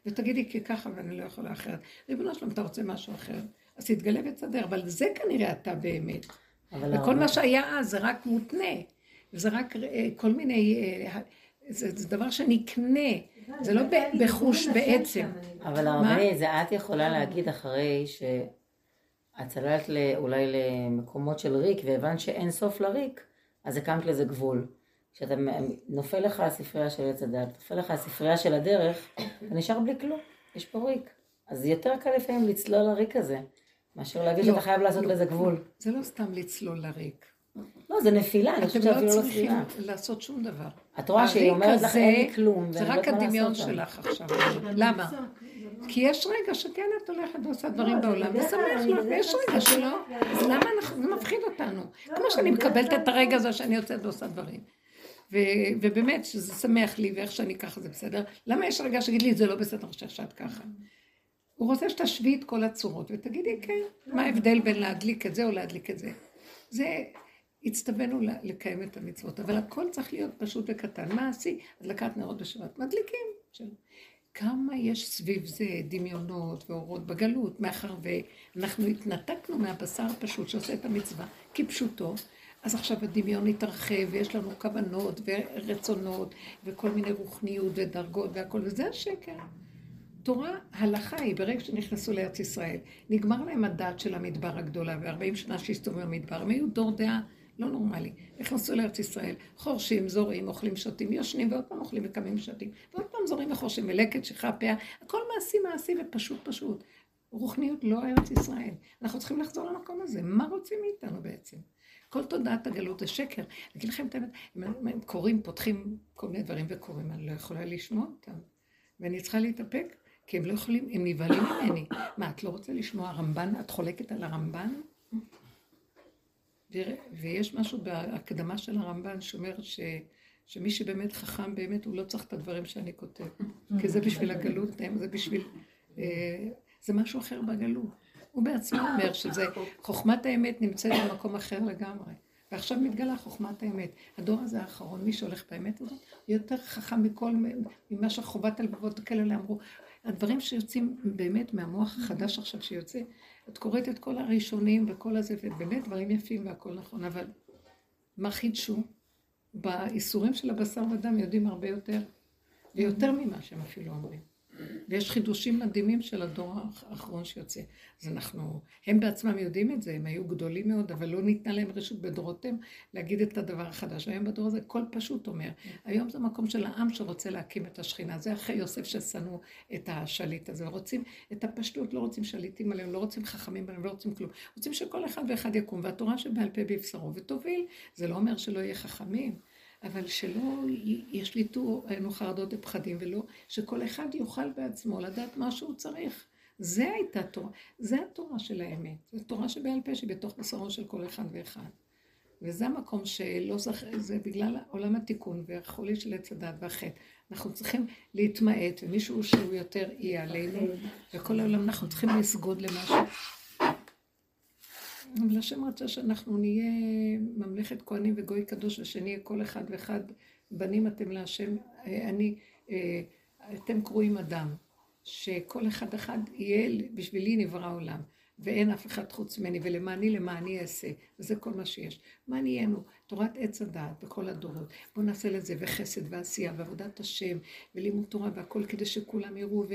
ותגידי, כי ככה ואני לא יכולה אחרת. ריבונו שלום, אתה רוצה משהו אחר? אז תתגלה ותסדר, אבל זה כנראה אתה באמת. וכל מה שהיה אז זה רק מותנה. וזה רק אה, כל מיני, אה, זה, זה דבר שנקנה. זה לא בחוש בעצם. אבל הרבה, זה את יכולה להגיד אחרי שאת צללת אולי למקומות של ריק והבנת שאין סוף לריק, אז הקמת לזה גבול. כשאתה נופל לך הספרייה של עץ הדת, נופל לך הספרייה של הדרך, אתה נשאר בלי כלום, יש פה ריק. אז יותר קל לפעמים לצלול לריק הזה, מאשר להגיד לא, שאתה חייב לעשות לא, לזה גבול. זה לא סתם לצלול לריק. לא, זה נפילה, אני חושבת שאפילו לא ספילה. אתם לא צריכים לעשות שום דבר. את רואה שהיא אומרת לך אין לי כלום, זה רק הדמיון שלך עכשיו. למה? כי יש רגע שכן את הולכת ועושה דברים בעולם, ושמח לך, ויש רגע שלא, אז למה זה מפחיד אותנו? כמו שאני מקבלת את הרגע הזה שאני יוצאת ועושה דברים. ובאמת, שזה שמח לי, ואיך שאני ככה זה בסדר. למה יש רגע שיגיד לי, זה לא בסדר שאת ככה? הוא רוצה שתשווי את כל הצורות, ותגידי, כן, מה ההבדל בין להדליק את זה או להדליק את זה? זה הצטווינו לקיים את המצוות, אבל הכל צריך להיות פשוט וקטן. מה עשי? הדלקת נרות בשבת. מדליקים. כמה יש סביב זה דמיונות ואורות בגלות, מאחר ואנחנו התנתקנו מהבשר הפשוט שעושה את המצווה כפשוטו, אז עכשיו הדמיון התרחב ויש לנו כוונות ורצונות וכל מיני רוחניות ודרגות והכל, וזה השקר. תורה, הלכה היא, ברגע שנכנסו לארץ ישראל, נגמר להם הדת של המדבר הגדולה, ו-40 שנה שהסתובבו במדבר, הם היו דור דעה לא נורמלי. נכנסו לארץ ישראל, חורשים, זורים, אוכלים, שותים, יושנים, ועוד פעם אוכלים וקמים ושותים, ועוד פעם זורים וחורשים, מלקט, שיכה, פאה, הכל מעשי מעשי ופשוט פשוט. רוחניות לא ארץ ישראל. אנחנו צריכים לחזור למקום הזה. מה רוצים מאיתנו בעצם? כל תודעת הגלות זה שקר. אני אגיד לכם את האמת, הם קוראים, פותחים כל מיני דברים וקוראים, אני לא יכולה לשמוע אותם. ואני צריכה להתאפק, כי הם לא יכולים, הם נבהלים ממני. מה, את לא רוצה לשמוע רמב"ן? את חולקת על הרמב"ן? ויש משהו בהקדמה של הרמב"ן שאומר ש... שמי שבאמת חכם באמת, הוא לא צריך את הדברים שאני כותב. כי זה בשביל הגלות, זה בשביל... אה, זה משהו אחר בגלות. הוא בעצמו אומר שזה, חוכמת האמת נמצאת במקום אחר לגמרי. ועכשיו מתגלה חוכמת האמת. הדור הזה האחרון, מי שהולך באמת הזאת, יותר חכם מכל, ממה שחובת הלבבות כאלה אמרו. הדברים שיוצאים באמת מהמוח החדש עכשיו שיוצא, את קוראת את כל הראשונים וכל הזה, ובאמת דברים יפים והכל נכון, אבל מה חידשו? באיסורים של הבשר ודם יודעים הרבה יותר, ויותר ממה שהם אפילו אומרים. ויש חידושים מדהימים של הדור האחרון שיוצא. אז אנחנו, הם בעצמם יודעים את זה, הם היו גדולים מאוד, אבל לא ניתנה להם רשות בדורותיהם להגיד את הדבר החדש. היום בדור הזה כל פשוט אומר. היום זה מקום של העם שרוצה להקים את השכינה. זה אחרי יוסף ששנאו את השליט הזה. רוצים את הפשטות, לא רוצים שליטים עליהם, לא רוצים חכמים עליהם, לא רוצים כלום. רוצים שכל אחד ואחד יקום, והתורה שבעל פה בבשרו ותוביל. זה לא אומר שלא יהיה חכמים. אבל שלא ישליטו עלינו חרדות ופחדים, ולא, שכל אחד יוכל בעצמו לדעת מה שהוא צריך. זה הייתה תורה, זה התורה של האמת, זו תורה שבעל פה שהיא בתוך בשרו של כל אחד ואחד. וזה המקום שלא זכ... זה בגלל עולם התיקון והחולי של עץ הדת והחטא. אנחנו צריכים להתמעט, ומישהו שהוא יותר אי עלינו, וכל העולם אנחנו צריכים לסגוד למשהו. אבל השם רצה שאנחנו נהיה ממלכת כהנים וגוי קדוש ושנהיה כל אחד ואחד בנים אתם להשם, אה, אני, אה, אתם קרואים אדם, שכל אחד אחד יהיה בשבילי נברא עולם, ואין אף אחד חוץ ממני, ולמעני למעני אעשה, וזה כל מה שיש. מה נהיינו? תורת עץ הדעת בכל הדורות. בואו נעשה לזה, וחסד ועשייה, ועבודת השם, ולימוד תורה והכל, כדי שכולם יראו ו...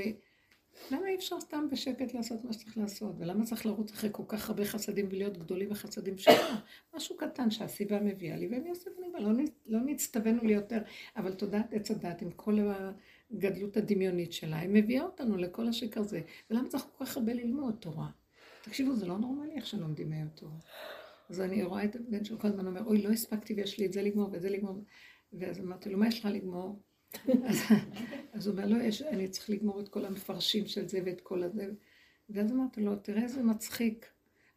למה אי אפשר סתם בשקט לעשות מה שצריך לעשות? ולמה צריך לרוץ אחרי כל כך הרבה חסדים ולהיות גדולים בחסדים שלנו? משהו קטן שהסיבה מביאה לי, ואני עושה ונראה, לא, לא נצטווינו לי יותר, אבל תודעת עץ הדת עם כל הגדלות הדמיונית שלה, היא מביאה אותנו לכל השקר הזה. ולמה צריך כל כך הרבה ללמוד תורה? תקשיבו, זה לא נורמלי איך שלומדים היום תורה. אז אני רואה את הבן של כל הזמן אומר, אוי, לא הספקתי ויש לי את זה לגמור ואת זה לגמור. ואז אמרתי לו, מה יש לך לגמור? אז הוא אומר, לא, יש, אני צריך לגמור את כל המפרשים של זה ואת כל הזה. ואז אמרתי לו, תראה איזה מצחיק.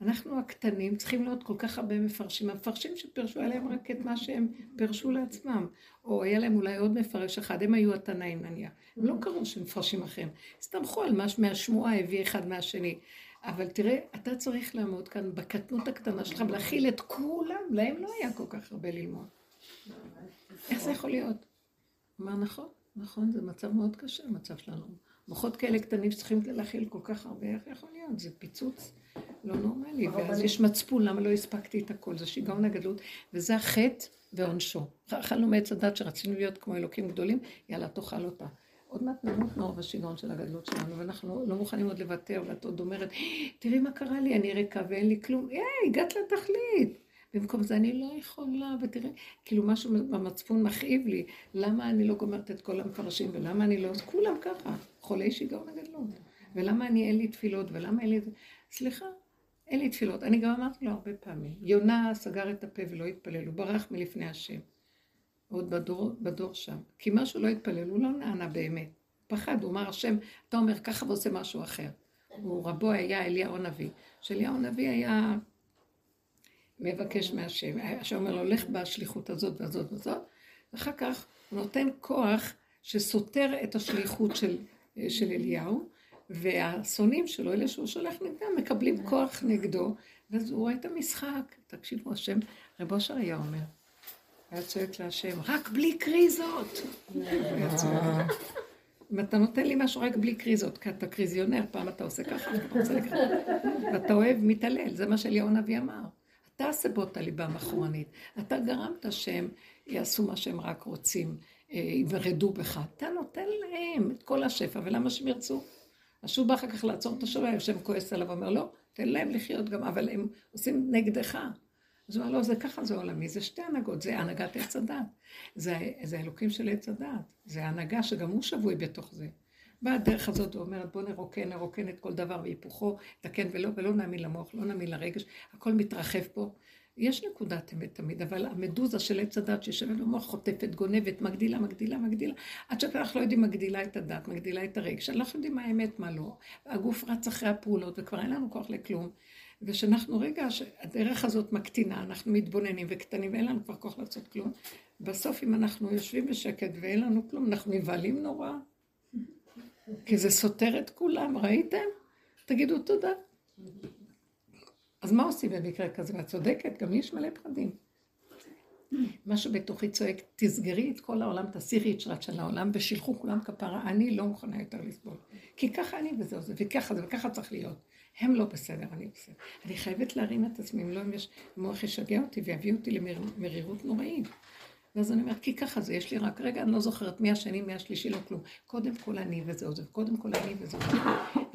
אנחנו הקטנים צריכים להיות כל כך הרבה מפרשים. המפרשים שפרשו עליהם רק את מה שהם פרשו לעצמם. או היה להם אולי עוד מפרש אחד, הם היו התנאים נניח. הם לא קראו שמפרשים אחרים. הסתמכו על מה מהשמועה הביא אחד מהשני. אבל תראה, אתה צריך לעמוד כאן בקטנות הקטנה שלך ולהכיל את כולם. להם לא היה כל כך הרבה ללמוד. איך זה יכול להיות? אמר, נכון, נכון, זה מצב מאוד קשה, המצב שלנו. מוחות כאלה קטנים שצריכים להכיל כל כך הרבה, איך יכול להיות? זה פיצוץ לא נורמלי. ואז יש מצפון, למה לא הספקתי את הכל? זה שיגעון הגדלות, וזה החטא ועונשו. אכלנו מעץ הדת שרצינו להיות כמו אלוקים גדולים, יאללה, תאכל אותה. עוד מעט נמות מרוב השיגעון של הגדלות שלנו, ואנחנו לא מוכנים עוד לוותר, ואת עוד אומרת, תראי מה קרה לי, אני ריקה ואין לי כלום. היי, הגעת לתכלית. במקום זה אני לא יכולה, ותראה, כאילו משהו במצפון מכאיב לי, למה אני לא גומרת את כל המפרשים, ולמה אני לא, כולם ככה, חולי שיגעון הגדלות, ולמה אני אין לי תפילות, ולמה אין לי, סליחה, אין לי תפילות. אני גם אמרתי לו הרבה פעמים, יונה סגר את הפה ולא התפלל, הוא ברח מלפני השם, עוד בדור, בדור שם, כי מה שהוא לא התפלל, הוא לא נענה באמת, פחד, הוא אמר, השם, אתה אומר ככה ועושה משהו אחר. הוא רבו היה אליהו הנביא, שאליהו הנביא היה מבקש מהשם, השם אומר לו, לך בשליחות הזאת והזאת וזאת, ואחר כך הוא נותן כוח שסותר את השליחות של, של אליהו, והשונאים שלו, אלה שהוא שולח נגדם, מקבלים כוח נגדו, ואז הוא רואה את המשחק. תקשיבו, השם, רב אושר היה אומר, היה צועק להשם, רק בלי קריזות. אם אתה נותן לי משהו רק בלי קריזות, כי אתה קריזיונר, פעם אתה עושה ככה, ואתה אוהב, מתעלל, זה מה שאליהו הנביא אמר. אתה הסבות הליבם אחורנית. אתה גרמת שהם יעשו מה שהם רק רוצים, אה, יברדו בך. אתה נותן להם את כל השפע, ולמה שהם ירצו? אז שהוא בא אחר כך לעצור את השפע, השם כועס עליו ואומר, לא, תן להם לחיות גם, אבל הם עושים נגדך. אז הוא אומר, לא, זה ככה זה עולמי, זה שתי הנהגות, זה הנהגת עץ הדת. זה, זה האלוקים של עץ הדת. זה הנהגה שגם הוא שבוי בתוך זה. באה הדרך הזאת ואומרת בוא נרוקן, נרוקן את כל דבר והיפוכו, תקן ולא, ולא נאמין למוח, לא נאמין לרגש, הכל מתרחב פה, יש נקודת אמת תמיד, אבל המדוזה של עץ הדת שיושבת במוח חוטפת, גונבת, מגדילה, מגדילה, מגדילה, עד שאנחנו לא יודעים מגדילה את הדת, מגדילה את הרגש, אנחנו לא יודעים מה האמת, מה לא. הגוף רץ אחרי הפעולות וכבר אין לנו כוח לכלום. ושאנחנו רגע, שהדרך הזאת מקטינה, אנחנו מתבוננים וקטנים ואין לנו כבר כוח לעשות כלום. בסוף אם אנחנו יושבים בשקט ואין לנו כלום, אנחנו נבהלים נורא. כי זה סותר את כולם, ראיתם? תגידו תודה. אז מה עושים במקרה כזה? ואת צודקת, גם יש מלא פחדים. משהו בתוכי צועק, תסגרי את כל העולם, תסירי את שרת של העולם, ושילחו כולם כפרה, אני לא מוכנה יותר לסבול. כי ככה אני וזהו זה, וככה זה, וככה צריך להיות. הם לא בסדר, אני בסדר. אני חייבת להרים את עצמי, אם לא, אם יש, המוח ישגע אותי ויביא אותי למרירות נוראית. ואז אני אומרת, כי ככה זה, יש לי רק רגע, אני לא זוכרת מי השני, מי השלישי, לא כלום. קודם כל אני וזהו זה, קודם כל אני וזהו זה.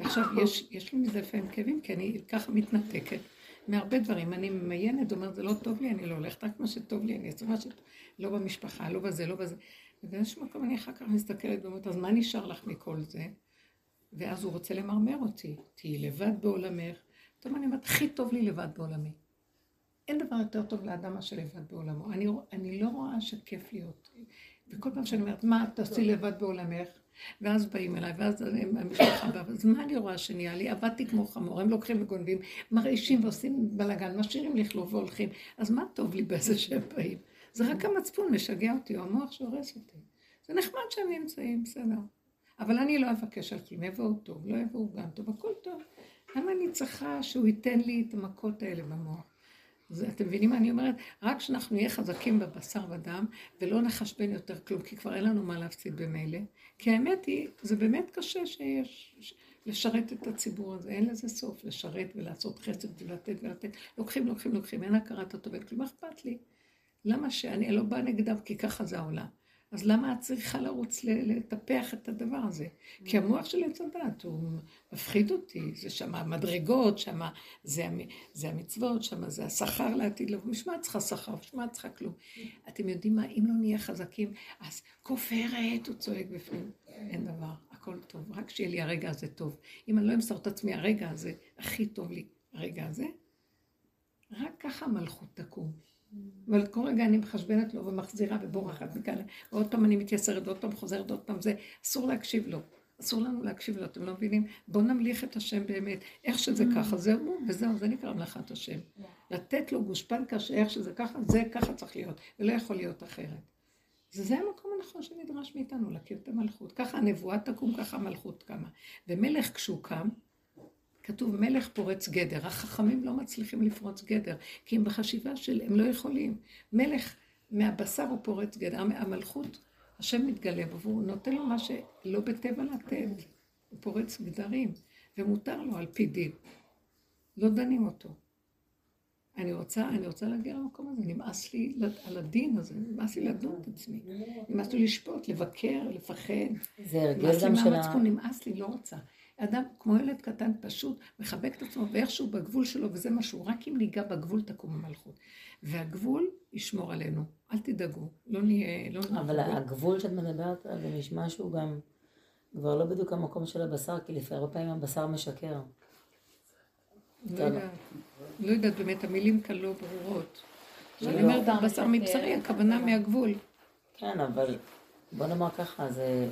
ועכשיו, יש, יש לי מזה לפעמים כאבים, כי אני ככה מתנתקת. מהרבה דברים. אני ממיינת, אומרת, זה לא טוב לי, אני לא הולכת, רק מה שטוב לי, אני אעשה מה שטוב. לא במשפחה, לא בזה, לא בזה. ובאיזשהו מקום אני אחר כך מסתכלת ואומרת, אז מה נשאר לך מכל זה? ואז הוא רוצה למרמר אותי, תהיי לבד בעולמך. טוב, אני אומרת, הכי טוב לי לבד בעולמי. אין דבר יותר טוב לאדם מאשר לבד בעולמו. אני, אני לא רואה שכיף להיות. וכל פעם שאני אומרת, מה תעשי לבד בעולמך? ואז באים אליי, ואז המשפחה באה, אז מה אני רואה שנהיה לי? עבדתי כמו חמור, הם לוקחים וגונבים, מרעישים ועושים בלאגן, משאירים לכלוב והולכים, אז מה טוב לי בזה שהם באים? זה רק המצפון משגע אותי, או המוח שהורס אותי. זה נחמד שהם נמצאים, בסדר. אבל אני לא אבקש על כלום, יבואו טוב, לא יבואו גם טוב, הכל טוב. למה אני צריכה שהוא ייתן לי את המכות האלה במוח? זה, אתם מבינים מה אני אומרת? רק שאנחנו נהיה חזקים בבשר ודם, ולא נחשבן יותר כלום, כי כבר אין לנו מה להפסיד במילא. כי האמת היא, זה באמת קשה שיש, לשרת את הציבור הזה, אין לזה סוף, לשרת ולעשות חסד ולתת ולתת. לוקחים, לוקחים, לוקחים, אין הכרת הטוב, כלום, אכפת לי. למה שאני לא באה נגדם? כי ככה זה העולם. אז למה את צריכה לרוץ לטפח את הדבר הזה? כי המוח של עץ הדת, הוא מפחיד אותי, זה שם המדרגות, שם זה, זה המצוות, שם זה השכר לעתיד לבוא, מה את צריכה שכר? מה את צריכה כלום? אתם יודעים מה, אם לא נהיה חזקים, אז כופרת, הוא צועק בפנים, אין דבר, הכל טוב, רק שיהיה לי הרגע הזה טוב. אם אני לא אמסור את עצמי, הרגע הזה, הכי טוב לי, הרגע הזה, רק ככה המלכות תקום. אבל כל רגע אני מחשבנת לו ומחזירה ובורחת מכאן, ועוד פעם אני מתייסרת, ועוד פעם חוזרת, ועוד פעם זה, אסור להקשיב לו. אסור לנו להקשיב לו, אתם לא מבינים? בואו נמליך את השם באמת. איך שזה mm. ככה, זהו, וזהו, זה נקרא מלאכת השם. לתת לו גושפנקה שאיך שזה ככה, זה ככה צריך להיות, ולא יכול להיות אחרת. זה המקום הנכון שנדרש מאיתנו, להכיר את המלכות. ככה הנבואה תקום, ככה המלכות קמה. ומלך כשהוא קם, כתוב מלך פורץ גדר, החכמים לא מצליחים לפרוץ גדר, כי הם בחשיבה של, הם לא יכולים. מלך מהבשר הוא פורץ גדר, המלכות, השם מתגלה בו, והוא נותן לו מה שלא בטבע לתת, הוא פורץ גדרים, ומותר לו על פי דין. לא דנים אותו. אני רוצה, אני רוצה להגיע למקום הזה, נמאס לי על הדין הזה, נמאס לי לדון את עצמי, נמאס לי לשפוט, לבקר, לפחד. זה הרגל גם של ה... נמאס לי, לא רוצה. אדם כמו ילד קטן פשוט מחבק את עצמו ואיכשהו בגבול שלו, וזה משהו, רק אם ניגע בגבול תקום המלכות. והגבול ישמור עלינו, אל תדאגו, לא נהיה... לא אבל נהיה הגבול שאת מדברת עליו, נשמע שהוא גם כבר לא בדיוק המקום של הבשר, כי לפעמים הרבה פעמים הבשר משקר. לא יודעת, לא יודעת באמת, המילים כאן לא ברורות. כשאני אומרת בשר מבשרי, הכוונה מהגבול. כן, אבל בוא נאמר ככה, זה...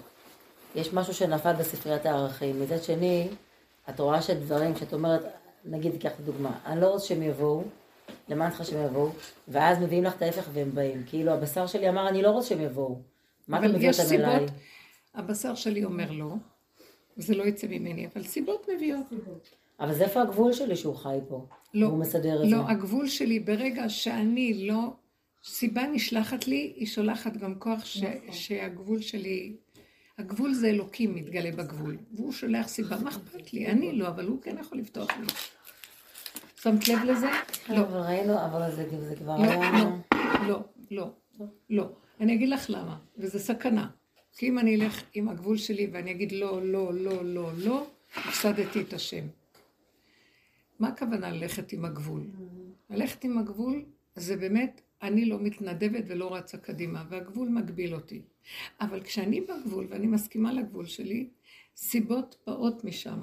יש משהו שנפל בספריית הערכים. מצד שני, את רואה שדברים שאת אומרת, נגיד, קח את הדוגמה, אני לא רוצה שהם יבואו, למה אני צריכה שהם יבואו? ואז מביאים לך את ההפך והם באים. כאילו, הבשר שלי אמר, אני לא רוצה שהם יבואו. מה אתה מביא אותם אליי? הבשר שלי אומר לא, וזה לא יצא ממני, אבל סיבות מביאות. אבל זה איפה הגבול שלי שהוא חי פה? לא, הוא מסדר את לא, זה. לא, הגבול שלי, ברגע שאני לא... סיבה נשלחת לי, היא שולחת גם כוח ש... נכון. שהגבול שלי הגבול זה אלוקים מתגלה בגבול, והוא שולח סיבה, מה אכפת לי? אני לא, אבל הוא כן יכול לפתוח לי. שמת לב לזה? לא. אבל ראינו, אבל זה כבר לא, היה... לא, לא, לא, לא. אני אגיד לך למה, וזה סכנה. כי אם אני אלך עם הגבול שלי ואני אגיד לא, לא, לא, לא, לא, הפסדתי את השם. מה הכוונה ללכת עם הגבול? ללכת עם הגבול זה באמת אני לא מתנדבת ולא רצה קדימה, והגבול מגביל אותי. אבל כשאני בגבול ואני מסכימה לגבול שלי, סיבות באות משם.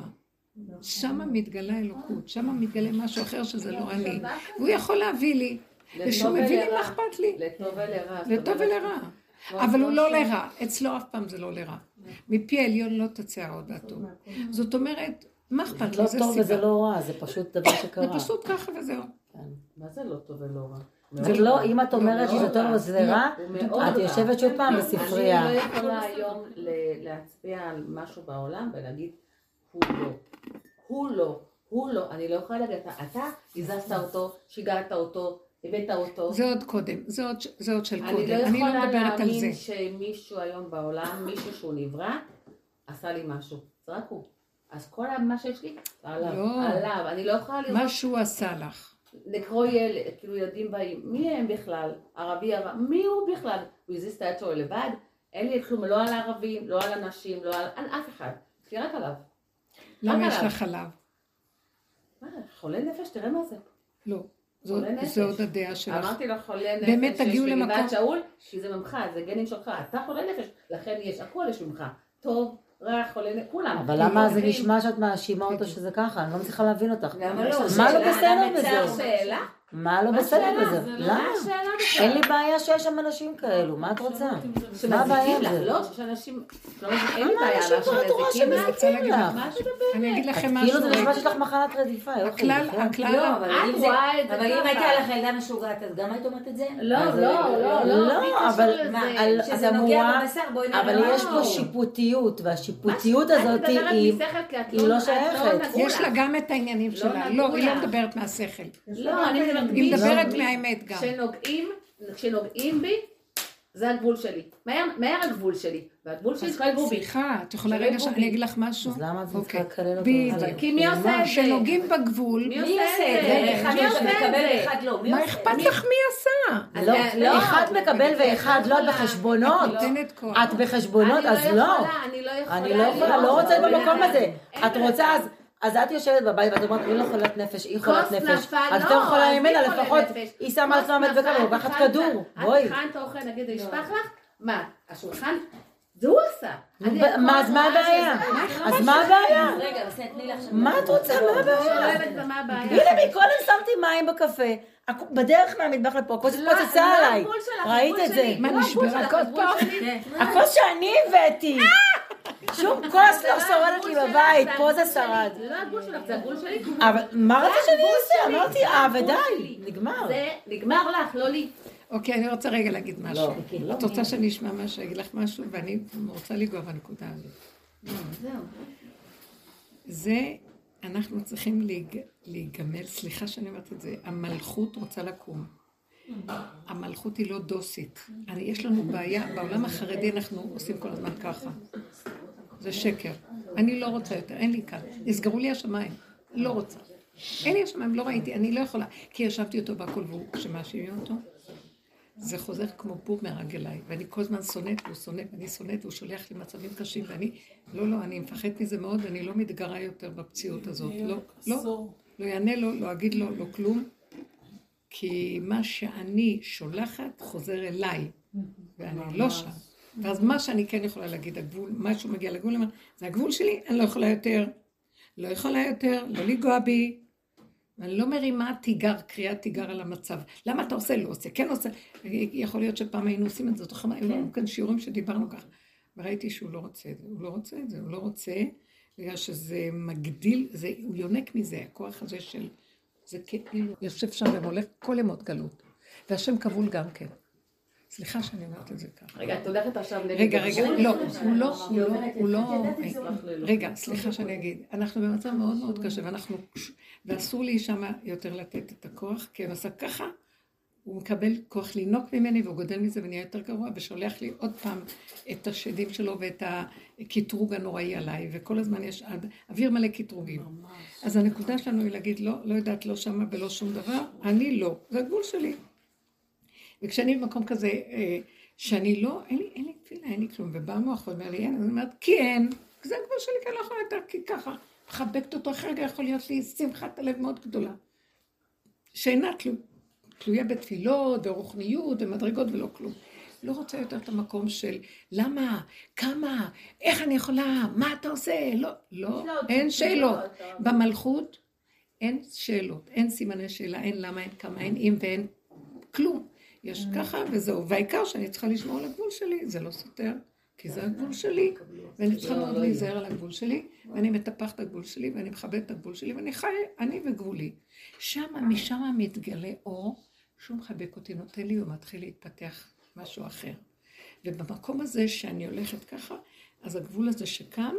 שם מתגלה אלוקות, שם מתגלה משהו אחר שזה לא אני. והוא יכול להביא לי ושהוא מבין לי מה אכפת לי. לטוב ולרע. לטוב ולרע. כמו- אבל הוא לא ש- לרע, אצלו אף פעם זה לא לרע. מפי העליון לא תצא העודה טוב. זאת אומרת, מה אכפת לא לי? זה טוב וזה. לא רע, זה פשוט דבר זה שקרה. פשוט ככה וזהו. כן. מה זה לא טוב ולא רע? זה לא, אם את אומרת מאוד שזה טוב רע. וזה רע, את. יושבת שוב פעם בספרייה. אני לא יכולה היום ל- להצביע על משהו בעולם ולהגיד, הוא לא. הוא לא. הוא לא. אני לא יכולה להגיד, אתה- הזזת אותו, שיגעת אותו, הבאת אותו. זה עוד קודם, זה עוד- זה עוד של אני קודם. לא אני לא יכולה מדברת על זה. להאמין שמישהו היום בעולם, מישהו שהוא נברא, עשה לי משהו. זה רק הוא. אז כל מה שיש לי, עליו. לא. עליו. אני לא יכולה לראות מה שהוא עשה לך. לקרוא ילד, כאילו ילדים באים, מי הם בכלל? ערבי ערב, מי הוא בכלל? הוא הזיז את היד לבד? אין לי כלום, לא על הערבים, לא על הנשים, לא על, על אף אחד. יש לי רק עליו. למה רק יש. לך עליו? מה, חולה נפש, תראה מה זה. לא. זו-. זה עוד הדעה שלך. אמרתי לו חולה נפש, באמת, תגיעו שיש למקום- בגבעת שאול, כי זה ממך, זה גנים שלך, אתה חולה נפש, לכן יש, הכל יש ממך. טוב, רע, חולה נפש, כולם. אבל למה זה נשמע שאת מאשימה אותו שזה ככה? אני לא מצליחה להבין אותך. למה לא? מה לא בסדר בזה? מה לא מה בסדר? בזה? זה לא- למה? מה? אין לי בעיה שיש שם אנשים כאלו, מה את רוצה? מה שמזיקים הבעיה עם זה? לא, שיש אנשים, לא מזיקים, אין לי למה בעיה, אנשים אבל כבר את רואה שמזיקים לך? מה? אני אגיד לכם כאילו משהו. זה רגע. נשמע שיש לך מחלת רדיפה, יופי. הכלל, כן? הכלל, לא, אבל את אם זה... רואה את זה אבל אם ככה. הייתה לך ילדה משוגעת, אז גם היית אומרת את זה? לא, לא, לא, לא, לא, אבל. מה, שזה נוגע בבשר, בואי נראה. אבל לא. יש פה שיפוטיות, והשיפוטיות הזאת את היא... לא שייכת. יש לה גם את העניינים לא שלה. לא, היא לא. מדברת מהשכל. לא, אני מדברת... היא מדברת מהאמת גם. כשנוגעים, כשנוגעים בי, זה הגבול שלי. מהר מהר הגבול שלי. והגבול שלי שלא יגעו בי. סליחה, את יכולה רגע שאני. אגיד לך משהו? אז למה את צריכה אוקיי. לקלל אותו? בדיוק. כי מי עושה את זה? כשנוגעים בגבול, מי עושה את זה? מי אחד עושה את זה? לא. מה? אכפת מי- לך מי עשה? לא, זה- לא. אחד מקבל ואחד לא, את בחשבונות. את נותנת כוח. את בחשבונות, אז אני לא. יכולה, אני לא יכולה. אני לא יכולה, לא רוצה. במקום הזה. את רוצה. אז... אז את יושבת בבית ואת אומרת, אני לא חולת נפש, היא חולת כוס נפש. לא, יותר חולה אז ממנה, היא חולת לפחות. היא שמה נפל, ולוקחת את הכנת- כדור. את בואי. הכנת אוכל, נגיד, זה נשפך לך? מה, השולחן? זה הוא עשה. מה, אז מה רואה הבעיה? אז מה הבעיה? רגע, בסדר, תני לי עכשיו. מה את רוצה? מה הבעיה? הבעיה. הנה, מקודם שמתי מים בקפה. בדרך מהמטבח לפה, הכוס לא, התפוצצה לא עליי. ראית את זה? מה, לא נשברה פה? הכוס שאני הבאתי. שום כוס לא שורדת לי בבית, פה זה. שרד. זה לא הגבול שלך, זה הגבול שלי. אבל מה רצית שאני אעשה? אמרתי אה, ודי. נגמר. זה נגמר לך, לא לי. אוקיי, אני רוצה רגע להגיד משהו. לא. את רוצה שאני אשמע משהו, אגיד לך משהו, ואני רוצה לנגוע בנקודה הזאת. זה, אנחנו צריכים להיג- להיגמל, סליחה שאני אומרת את זה, המלכות רוצה לקום. המלכות היא לא דוסית. אני, יש לנו בעיה, בעולם החרדי אנחנו עושים כל הזמן ככה. זה שקר. אני לא רוצה יותר, אין לי כאן. נסגרו לי השמיים, לא רוצה. אין לי השמיים, לא ראיתי, אני לא יכולה. כי ישבתי אותו בהכל, והוא, כשמאשימים אותו, זה חוזר כמו בומרנג אליי, ואני כל הזמן שונאת, והוא שונא, ואני שונאת, והוא שולח לי מצבים קשים, ואני, לא, לא, אני מפחדת מזה מאוד, ואני לא מתגרה יותר בפציעות הזאת. לא, לא, לא יענה לו, לא אגיד לו, לא כלום, כי מה שאני שולחת חוזר אליי, ואני לא שם. ואז מה שאני כן יכולה להגיד, הגבול, משהו מגיע לגבול, אני זה הגבול שלי, אני לא יכולה יותר, לא יכולה יותר, לא לנגוע בי, ואני לא מרימה תיגר, קריאת תיגר על המצב. למה אתה עושה? לא עושה, כן עושה. יכול להיות שפעם היינו עושים את זה, זוכרים, היו לנו כאן שיעורים שדיברנו ככה. וראיתי שהוא לא רוצה את זה, הוא לא רוצה את זה, הוא לא רוצה, בגלל שזה מגדיל, זה, הוא יונק מזה, הכוח הזה של, זה כאילו, יושב שם ומולך כל ימות גלות. והשם כבול גם כן. סליחה שאני אומרת את זה ככה. רגע, את הולכת עכשיו נגד... רגע, רגע? לא, הוא לא, הוא לא, הוא לא. רגע, סליחה שאני אגיד, אנחנו במצב מאוד מאוד קשה, ואנחנו, ואסור לי שמה יותר לתת את הכוח, כי הוא עשה ככה, הוא מקבל כוח לינוק ממני, והוא גודל מזה ונהיה יותר גרוע, ושולח לי עוד פעם את השדים שלו ואת הקטרוג הנוראי עליי, וכל הזמן יש אוויר מלא קטרוגים. אז הנקודה שלנו היא להגיד, לא, לא יודעת, לא שמה ולא שום דבר, אני לא, זה הגבול שלי. וכשאני במקום כזה, אה, שאני לא, אין לי, אין לי תפילה, אין לי כלום, ובא המוח ואומר לי, אין, אז אני אומרת, כי אין, זה הגבול שלי, כי אני לא יכולה יותר, כי ככה, מחבקת אותו, אחרי רגע יכול להיות לי שמחת הלב מאוד גדולה, שאינה תלו, תלויה בתפילות, ורוחניות, ומדרגות ולא כלום. לא רוצה יותר את המקום של למה, כמה, איך אני יכולה, מה אתה עושה, לא, לא, אין שאלות. במלכות אין שאלות, אין סימני שאלה, אין למה, אין כמה, אין אם ואין כלום. יש Mm. ככה וזהו, והעיקר שאני צריכה לשמור על הגבול שלי, זה לא סותר, כי זה הגבול שלי, ואני צריכה לא, מאוד לא להיזהר על הגבול שלי, ואני מטפחת את הגבול שלי, ואני מכבדת את הגבול שלי, ואני חי, אני וגבולי. שמה, משם מתגלה אור, שהוא מחבק אותי, נותן לי, ומתחיל להתפתח משהו אחר. ובמקום הזה שאני הולכת ככה, אז הגבול הזה שקם,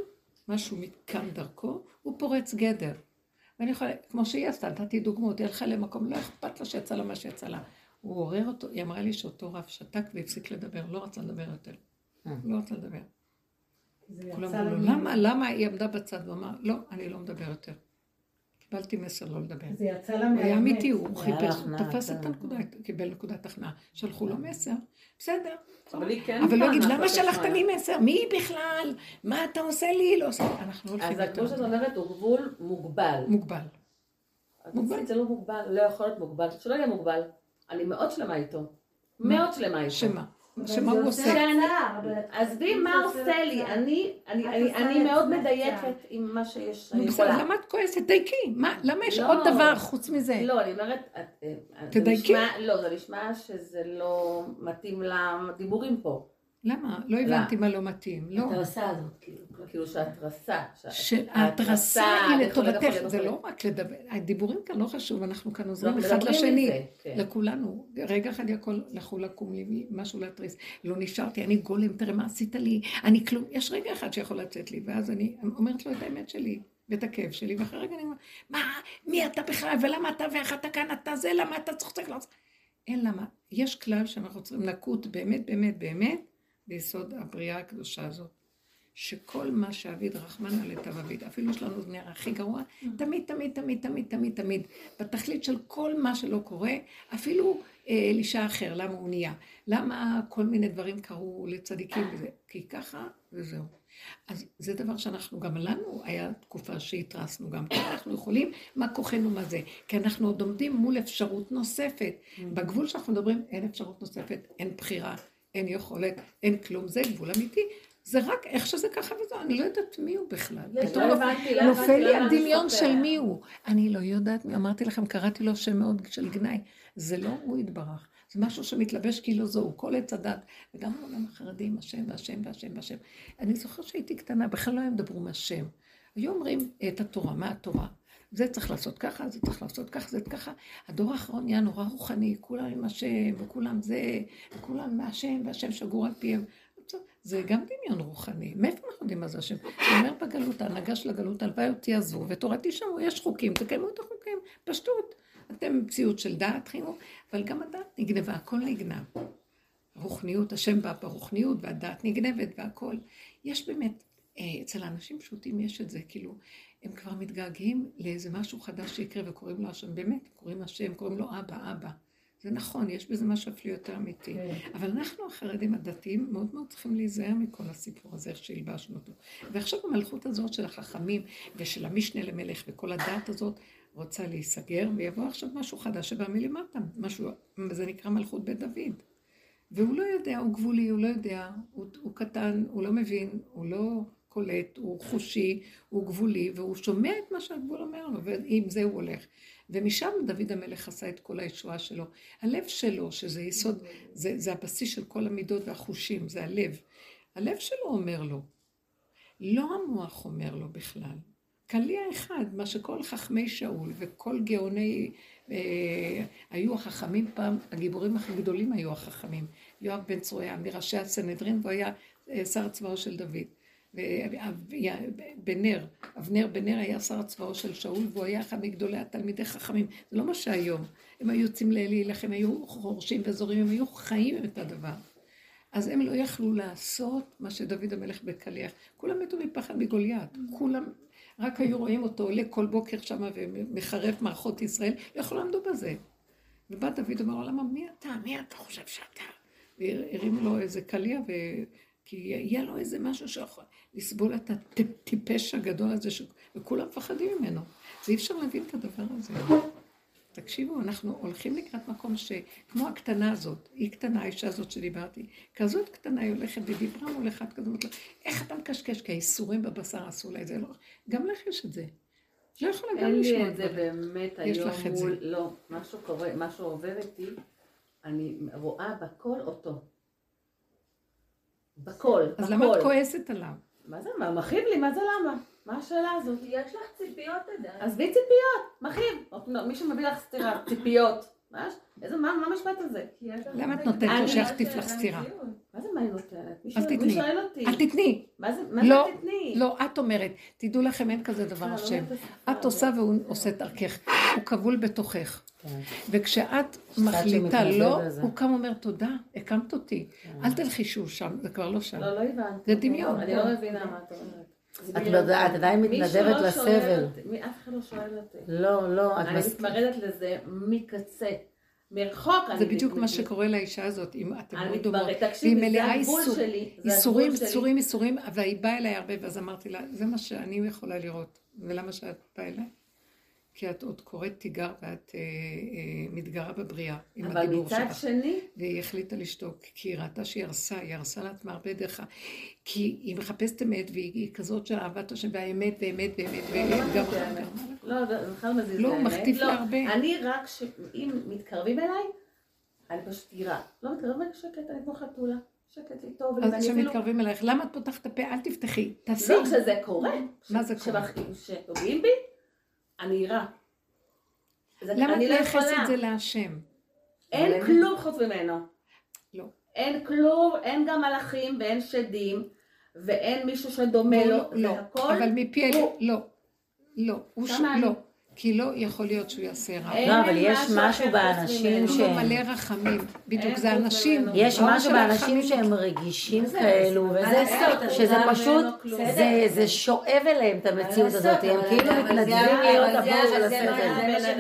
משהו קם דרכו, הוא פורץ גדר. ואני יכולה, כמו שהיא עשתה, נתתי דוגמאות, היא הלכה למקום, לא אכפת לה שיצא לה מה שיצא לה. הוא עורר אותו, היא אמרה לי שאותו רב שתק והפסיק לדבר, לא רצה לדבר יותר. אה. לא רצה לדבר. כולם אמרו לו, למה, למה היא עמדה בצד ואמרה, לא, אני לא מדבר יותר. קיבלתי מסר לא לדבר. זה יצא לה הוא היה מהאמת. אמיתי, הוא חיפש, הוא תפס. את הנקודה, קיבל נקודת הכנעה. שלחו לו מסר, בסדר. אבל היא כן אבל לא טענה יגיד, למה שלחת שמיא?" לי מסר? מי בכלל? מה אתה עושה לי? לא עושה. אנחנו לא אז הולכים הגבול שאת יותר. אומרת הוא גבול מוגבל. מוגבל. אז מוגבל. זה לא מוגבל, לא יכול להיות מוגבל, שלא יהיה מוגבל. אני מאוד שלמה איתו. מאוד שלמה איתו. שמה? שמה הוא עושה עזבי מה עושה לי. אני, מאוד מדייקת עם מה שיש, בסדר. למה את כועסת? דייקי. מה, למה יש לא. עוד דבר חוץ מזה? לא, אני אומרת, את- אה, זה תדייקי. לא, זה נשמע שזה לא מתאים לדיבורים פה. למה? לא הבנתי מה לא מתאים. לא. ההתרסה הזאת, כאילו. כאילו שההתרסה. שה- שההתרסה היא לטובתך, זה. לא רק לדבר, הדיבורים כאן לא חשוב, אנחנו כאן עוזרים לא, אחד מדברים לשני, כן. לכולנו. רגע אחד יכול לכו לקום לי משהו להתריס, לא נשארתי, אני גולם, תראה מה עשית לי, אני כלום, יש רגע אחד שיכול לצאת לי, ואז אני אומרת לו את האמת שלי. ואת הכאב שלי, ואחרי רגע אני אומרת, מה, מי אתה בכלל, ולמה אתה ואיך אתה כאן, אתה זה, למה אתה צוחק, לא אין למה. יש כלל שאנחנו צריכים נקוט באמת, באמת, באמת, ביסוד הבריאה הקדושה הזאת. שכל מה שאביד רחמנא לטב אביד, אפילו יש לנו זנר הכי גרוע, תמיד, תמיד, תמיד, תמיד, תמיד, תמיד, בתכלית של כל מה שלא קורה, אפילו אה, לאישה אחר, למה הוא נהיה, למה כל מיני דברים קרו לצדיקים וזה, כי ככה וזהו. אז זה דבר שאנחנו, גם לנו היה תקופה שהתרסנו גם, כי אנחנו יכולים, מה כוחנו, מה זה, כי אנחנו עוד עומדים מול אפשרות נוספת. בגבול שאנחנו מדברים, אין אפשרות נוספת, אין בחירה, אין יכולת, אין כלום, זה גבול אמיתי. זה רק איך שזה ככה וזהו, אני לא יודעת מי הוא בכלל. לא פתאום לא נופל לי הדמיון זה של. מי הוא. אני לא יודעת מי, אמרתי לכם, קראתי לו שם מאוד של גנאי. זה לא הוא יתברך, זה משהו שמתלבש כאילו זהו, כל עץ הדת, וגם העולם החרדי עם השם והשם והשם והשם. אני זוכרת שהייתי קטנה, בכלל לא היו מדברים מהשם. היו אומרים את התורה, מה התורה? זה צריך לעשות ככה, זה צריך לעשות ככה, זה ככה. הדור האחרון נהיה נורא רוחני, כולם עם השם, וכולם זה, וכולם מהשם, והשם שגור על פיהם. זה גם דמיון רוחני. מאיפה אנחנו יודעים מה זה השם? הוא אומר בגלות, ההנהגה של הגלות, הלוואי אותי עזבו, ותורתי שמעו, יש חוקים, תקיימו את החוקים, פשטות. אתם מציאות של דעת חינוך, אבל גם הדעת נגנבה, הכל נגנב. הרוחניות, השם בא ברוחניות, והדעת נגנבת והכל. יש באמת, אה, אצל האנשים פשוטים יש את זה, כאילו, הם כבר מתגעגעים לאיזה משהו חדש שיקרה וקוראים לו השם, באמת, קוראים השם, קוראים לו אבא, אבא. זה נכון, יש בזה משהו אפילו יותר אמיתי. כן. אבל אנחנו החרדים הדתיים מאוד מאוד צריכים להיזהר מכל הסיפור הזה, איך שהלבשנו אותו. ועכשיו המלכות הזאת של החכמים ושל המשנה למלך וכל הדת הזאת רוצה להיסגר, ויבוא עכשיו משהו חדש שבא מלמטה, משהו, זה נקרא מלכות בית דוד. והוא לא יודע, הוא גבולי, הוא לא יודע, הוא, הוא קטן, הוא לא מבין, הוא לא קולט, הוא חושי, הוא גבולי, והוא שומע את מה שהגבול אומר לו, ועם זה הוא הולך. ומשם דוד המלך עשה את כל הישועה שלו. הלב שלו, שזה יסוד, זה, זה הבסיס של כל המידות והחושים, זה הלב. הלב שלו אומר לו, לא המוח אומר לו בכלל. קליע אחד, מה שכל חכמי שאול וכל גאוני, אה, היו החכמים פעם, הגיבורים הכי גדולים היו החכמים. יואב בן צרויה, מראשי הסנהדרין, והוא היה אה, שר הצבאו של דוד. ובנר, אבנר בן נר היה שר הצבאו של שאול, והוא היה אחד מגדולי התלמידי חכמים. זה לא מה שהיום. הם היו יוצאים להילחם, היו חורשים וזורים, הם היו חיים את הדבר. אז הם לא יכלו לעשות מה שדוד המלך בקליח. כולם מתו מפחד מגוליית. כולם רק היו רואים אותו עולה כל בוקר שם ומחרף מערכות ישראל, לא יכלו לעמדו בזה. ובא דוד ואומר לו, למה, מי אתה? מי אתה חושב שאתה? והרים לו איזה קליע. כי יהיה לו איזה משהו שיכול לסבול את הטיפש הגדול הזה, ש... וכולם מפחדים ממנו. אז אי אפשר להבין את הדבר הזה. תקשיבו, אנחנו הולכים לקראת מקום שכמו הקטנה הזאת, היא קטנה, האישה הזאת שדיברתי, כזאת קטנה היא הולכת ודיברה מול אחד כזה, אומרת לו, איך אתה מקשקש? כי האיסורים בבשר עשו לה את זה. לא, גם לך יש את זה. לא יכולה גם אין לשמוע לי את זה. באמת היום לך את זה. מול, לא, משהו קורה, משהו עובר איתי, אני רואה בכל אותו. בכל, אז למה את בכל. כועסת עליו? מה זה, מה, מכאיב לי? מה זה למה? מה השאלה הזאת? יש לך ציפיות עדיין. עזבי ציפיות, מכאיב. לא, מישהו מביא לך סטירה, ציפיות. מה? איזה, מה, מה המשפט הזה? למה את נותנת לו אני- שיחטיף לך סטירה? מה זה מה היא נותנת? אל תתני. מי? אל תתני. מה זה, מה לא, תתני? לא, את אומרת, תדעו לכם, אין כזה דבר לא, לא השם. את עושה והוא עושה דרכך. הוא כבול בתוכך. כן. וכשאת מחליטה לא, לזה. הוא קם ואומר, תודה, הקמת אותי. אל תלכי שהוא שם, זה כבר לא שם. לא, לא הבנתי. זה דמיון. אני לא מבינה מה את אומרת. את לא יודעת, את עדיין מתנדבת לא לסבל. מי- אף אחד לא שואל אותי. לא, לא, את אני. מתמרדת לזה מקצה. מרחוק אני... זה בדיוק מה שקורה לאישה הזאת, אם אתם מאוד דומות. והיא תקשיבי, זה מלאה הגבול איסור- שלי. זה ייסורים, הגבול שלי. ייסורים, ייסורים, והיא באה אליי הרבה, ואז אמרתי לה, זה מה שאני יכולה לראות. ולמה שאת באה אליי? כי את עוד קוראת תיגר ואת אה, אה, מתגרה בבריאה עם אבל הדיבור מצד שלך. שני, והיא החליטה לשתוק, כי היא ראתה שהיא הרסה, היא הרסה לעצמה הרבה דרך. כי היא מחפשת אמת, והיא כזאת של אהבת השם, והאמת, ואמת, ואמת, וגם... לא, זה בכלל מזיז לא, לי, הוא האמת. מחטיף לא, לה הרבה. אני רק, ש- אם מתקרבים אליי, אני פשוט אירה. לא מתקרבים שקט, אני כמו חתולה. שקט לי טוב, אז ואני כשמתקרבים אלייך, למה את פותחת את הפה? אל תפתחי, תעשי. לא, כשזה קורה. מה זה קורה? כשפוגעים בי, אני. זה- למה את לא מייחסת יכולה. את זה להשם? אין כלום חוץ ממנו. לא. אין כלום, אין גם מלאכים ואין שדים, ואין מישהו שדומה לו, לא, לא, הכל. אבל מפי. לא, לא, הוא ש... כמה אני- לא, כי לא יכול להיות שהוא יעשה רע. לא, אבל יש משהו באנשים הוא ממנו. שהם... מלא רחמים, בדיוק, זה אנשים. יש משהו באנשים שהם רגישים זה כאלו? שזה פשוט. זה, זה שואב אליהם את המציאות הזאת? הם כאילו זה- מתנדבים זה- להיות זה- הבור של זה הסבל. זה.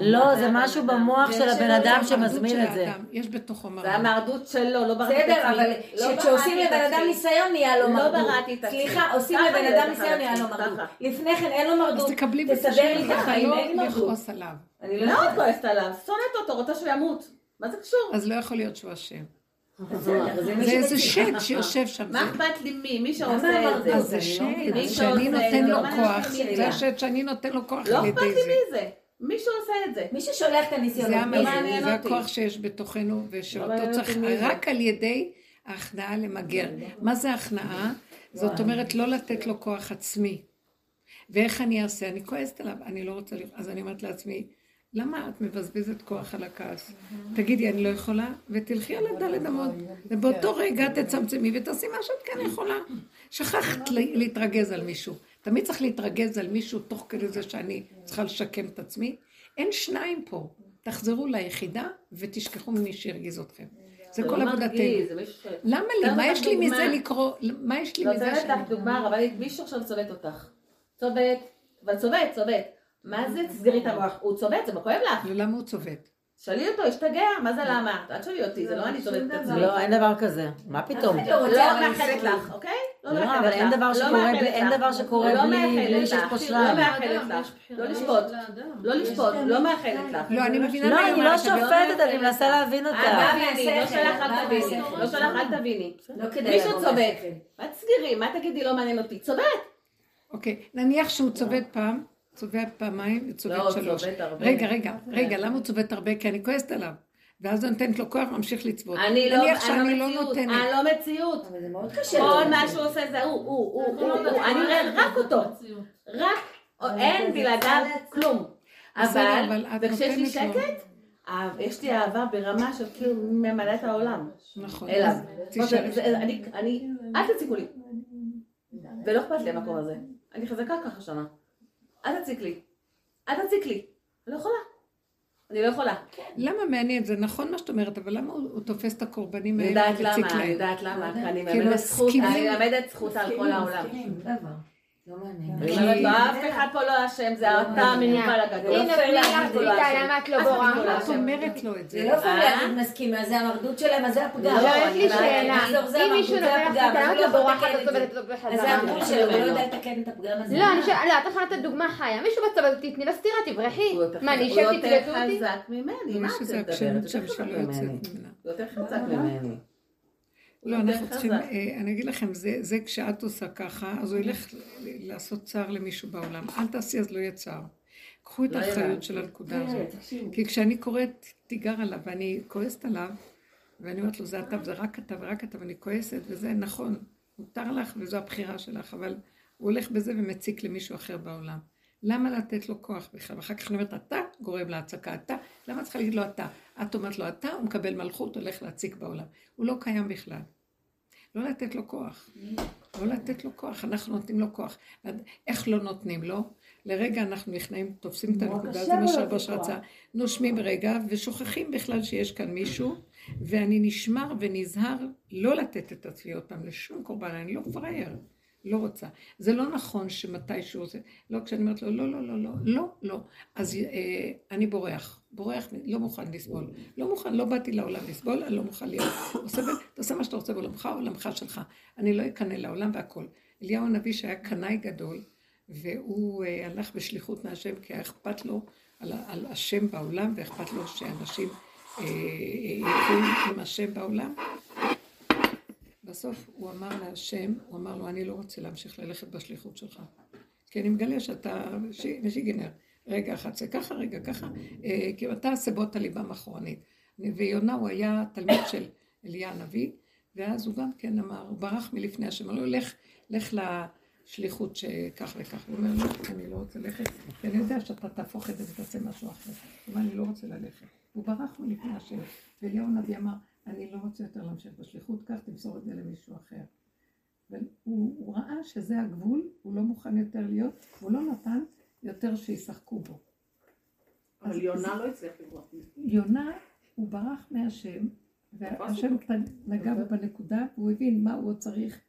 לא, זה משהו במוח של הבן אדם זה שמזמין את זה. יש בתוכו זה מרדות. המרדות שלו, לא בראתי את בסדר, עצמי. אבל לא כשעושים לבן אדם. ניסיון נהיה לו לא מרדות. בראתי את עצמי. סליחה, עושים לבן אדם ניסיון נהיה לו מרדות. לפני כן אין לו אז מרדות. תקבלי תסדר לא. לכעוס עליו. אני לא. כועסת עליו, שונאת אותו, רוצה שהוא ימות. מה זה קשור? אז לא יכול להיות שהוא אשם. זה מי זה איזה. שד שיושב שם. מה אכפת לי מי? מי שעושה את זה. אז זה אני לא שד. מי שאני שעושה נותן לו לא כוח, זה. השד שאני נותן לו כוח לא אכפת לי זה. מי זה. מישהו עושה את זה. מי ששולח את הניסיונות. זה מי מעניין זה. הכוח שיש בתוכנו, לא ושאותו צריך מי. רק על ידי ההכנעה למגר. מה זה הכנעה? זאת אומרת לא לתת לו כוח עצמי. ואיך אני אעשה? אני כועסת עליו, אני לא רוצה... לראות. אז אני אומרת לעצמי, למה את מבזבזת כוח על הכעס? תגידי, אני לא יכולה, ותלכי על הדלת אמות. ובאותו רגע תצמצמי ותעשי מה שאת כן יכולה. שכחת ל- להתרגז על מישהו. תמיד צריך להתרגז על מישהו תוך כדי זה שאני צריכה לשקם את עצמי. אין שניים פה. תחזרו ליחידה ותשכחו ממי שהרגיז אתכם. זה לא כל עבודתנו. למה לי? מה יש לי. מזה לקרוא? מה יש לי לא, מזה נותנת שאני... לך דוגמה, אבל מישהו עכשיו צובט אותך. צובט, אבל צובט, צובט. מה זה תסגרי את המוח? הוא צובט, זה כואב לך. ולמה הוא צובט? שאלי אותו, השתגע, מה זה למה? אל תשאלי אותי, זה לא אני צובט את עצמי. לא, אין דבר כזה. מה פתאום? לא לא אבל מאחלת. לך, אוקיי? לא, מאחלת אבל אין לך. דבר לא בלי- אין. דבר שקורה לא בלי- שיש. פה לא שניים. מאחלת לך. לא לשפוט. לא לשפוט, לא מאחלת לך. לא, אני מבינה לא, מה היא אני לא אומרת, אבל- שופטת, אני מנסה להבין אותה. מה תביני, לא? שלך אל תביני. לא שלך אל תביני. לא מישהו צובט. מה תסגרי? מה תגידי לא מעניין אותי? צובט. אוקיי, נניח שהוא צובט פעם, צובט פעמיים וצובט לא, שלוש. צובט הרבה. רגע, רגע, רגע, למה הוא צובט הרבה? כי אני כועסת עליו. ואז אני נותנת לו כוח, ממשיך לצבות. אני לא, אני לא לא מציאות. אני לא מציאות. אבל זה מאוד קשה. כל. מה שהוא עושה זה הוא, הוא, הוא, הוא, הוא. אני רואה רק אותו. רק, אין בלעדיו כלום. אבל, וכשיש לי. שקט, יש לי אהבה ברמה של כאילו ממלא את העולם. נכון. אליו. אני, אני, אל תציקו לי. ולא אכפת לי המקום הזה. אני חזקה ככה שמה. אל תציק לי. אל תציק לי. אני לא יכולה. אני לא יכולה. למה מעניין? זה נכון מה שאת אומרת, אבל למה הוא תופס את הקורבנים אני האלה יודעת למה, אני? יודעת למה, כי אני זכות, מסכימים- אני מלמדת זכות על כל העולם. לא מעניין. אף אחד פה לא אשם, זה אתה המנוול הגדול. הנה, לא אשם. למה את לא בורחת? לא את. אומרת לו את זה זה. לא פייר אה? להגיד מסכימה, זה המרדות שלהם, אז זה הפגם. לא, יש לי שאלה, אם מישהו נותן לך למה הוא את לא לא בורחת את אותו אז זה? הגבול שלו, הוא לא יודע לתקן את הפגם הזה. לא, אני שואלת, לא, את יכולה לתת דוגמה חיה, מישהו בצבא, תתני לה סטירה, תברחי. הוא יותר- מה, אני הוא אשב יותר תצבטו אותי? חזק ממני, מה את מדברת? יותר. הוא יותר חזק ממני. לא, אנחנו צריכים. אה, אני אגיד לכם, זה, זה כשאת עושה ככה, אז הוא ילך לעשות צער למישהו בעולם. אל תעשי, אז לא יהיה צער. קחו את לא האחריות. של הנקודה כן, הזאת. כי כשאני קוראת תיגר עליו ואני כועסת עליו, ואני אומרת לו זה אתה וזה רק אתה ורק אתה ואני כועסת וזה נכון, מותר לך וזו הבחירה שלך, אבל הוא הולך בזה ומציק למישהו אחר בעולם. למה לתת לו כוח בכלל? ואחר כך אני אומרת, אתה גורם להצקה, אתה, למה צריכה להגיד לו אתה? את אומרת לו אתה, הוא מקבל מלכות, הולך להציק בעולם. הוא לא קיים בכלל. לא לתת לו כוח. לא לתת לו כוח, אנחנו נותנים לו כוח. איך לא נותנים לו? לרגע אנחנו נכנעים, תופסים את הנקודה, זה מה לו שהרבש. רצה. נושמים רגע ושוכחים בכלל שיש כאן מישהו, ואני נשמר ונזהר לא לתת את עצמי עוד פעם לשום קורבן, אני לא פראייר, לא רוצה. זה לא נכון שמתישהו זה, לא כשאני אומרת לו, לא, לא, לא, לא, לא, לא. אז אה, אני בורח, בורח, לא מוכן לסבול. לא מוכן, לא באתי לעולם לסבול, אני לא מוכן להיות. עושה, תעשה מה שאתה רוצה בעולמך, עולמך שלך. אני לא אקנא לעולם והכל. אליהו הנביא שהיה קנאי גדול, והוא אה, הלך בשליחות מהשם, כי היה אכפת לו על, על השם בעולם, ואכפת לו שאנשים אה, ילכו עם השם בעולם. בסוף הוא אמר להשם, הוא אמר לו, אני לא רוצה להמשיך ללכת בשליחות שלך. כי אני מגלה שאתה משיגנר. רגע אחד זה ככה, רגע ככה, אה, כי אתה סבות הליבם אחורנית. ויונה הוא היה תלמיד של אליה הנביא, ואז הוא גם כן אמר, הוא ברח מלפני השם, אמר לו, לך, לך לשליחות שכך וכך. הוא אומר, לא, אני לא רוצה ללכת, כי אני יודע שאתה תהפוך את זה ותעשה משהו אחר. אבל אני לא רוצה ללכת. הוא ברח מלפני השם. ואליהו הנביא אמר, אני לא רוצה יותר להמשיך בשליחות, קח תמסור את זה למישהו אחר. והוא הוא ראה שזה הגבול, הוא לא מוכן יותר להיות, הוא לא נתן יותר שישחקו בו. אבל יונה לא הצליח לברוח. יונה, הוא ברח מהשם, והשם נגע בו בנקודה, והוא הבין מה הוא עוד צריך.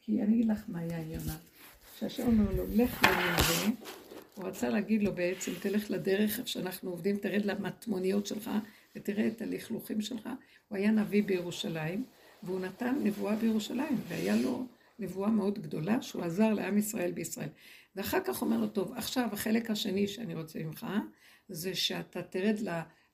כי אני אגיד לך מה היה עם יונה. כשהשם אומר לו, לך לנינווה, הוא רצה להגיד לו בעצם, תלך לדרך איפה שאנחנו עובדים, תרד למטמוניות שלך, ותראה את הלכלוכים שלך. הוא היה נביא בירושלים, והוא נתן נבואה בירושלים, והיה לו נבואה מאוד גדולה, שהוא עזר לעם ישראל בישראל. ואחר כך אומר לו, טוב, עכשיו החלק השני שאני רוצה ממך, זה שאתה תרד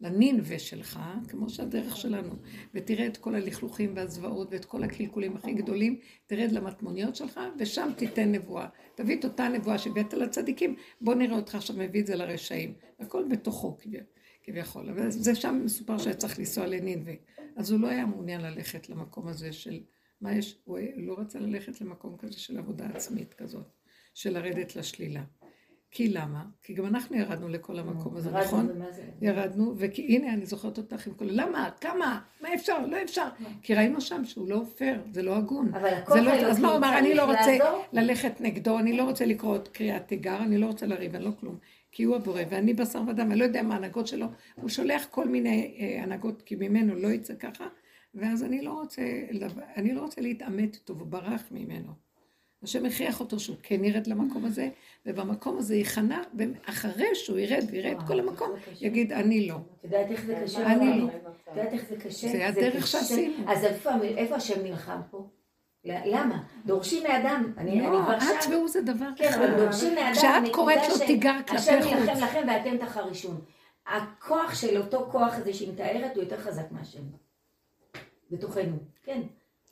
לנינווה שלך, כמו שהדרך שלנו, ותראה את כל הלכלוכים והזוועות ואת כל הקלקולים הכי גדולים, תרד למטמוניות שלך, ושם תיתן נבואה. תביא את אותה נבואה שהבאת לצדיקים, בוא נראה אותך עכשיו מביא את זה לרשעים. הכל בתוכו כביכול. כביכול. אבל זה שם מסופר שהיה צריך לנסוע לנינווה. אז הוא לא היה מעוניין ללכת למקום הזה של, מה יש, הוא לא רצה ללכת למקום כזה של עבודה עצמית כזאת, של לרדת לשלילה. כי למה? כי גם אנחנו ירדנו לכל המקום הזה, נכון? ירדנו, והנה אני זוכרת אותך עם כל... למה? כמה? מה אפשר? לא אפשר. כי ראינו שם שהוא לא פייר, זה לא הגון. אבל זה לא, אז מה הוא אמר? אני לא רוצה. ללכת נגדו, אני לא רוצה לקרוא את קריאת תיגר, אני לא רוצה לריב, אני לא כלום. כי הוא הבורא, ואני בשר ודם, אני לא יודע מה ההנהגות שלו. הוא שולח כל מיני אה, הנהגות, כי ממנו לא יצא ככה, ואז אני לא רוצה, אני לא רוצה להתעמת איתו, והוא ברח ממנו. השם הכריח אותו שהוא כן ירד למקום הזה, ובמקום הזה ייכנע, ואחרי שהוא ירד ויראה את כל המקום, יגיד, אני לא. את יודעת איך זה קשה? אני? לא. את יודעת איך זה קשה? זה הדרך. שעשינו. אז איפה השם נלחם פה? למה? דורשים מאדם. אני אני לא, כבר את שם. והוא זה דבר כן, אבל אחד. דורשים מאדם. כשאת קוראת לו תיגר כלפי השם חוץ. נלחם לכם ואתם תחרישון. הכוח של אותו כוח הזה שהיא מתארת הוא יותר חזק מהשם. בתוכנו. כן.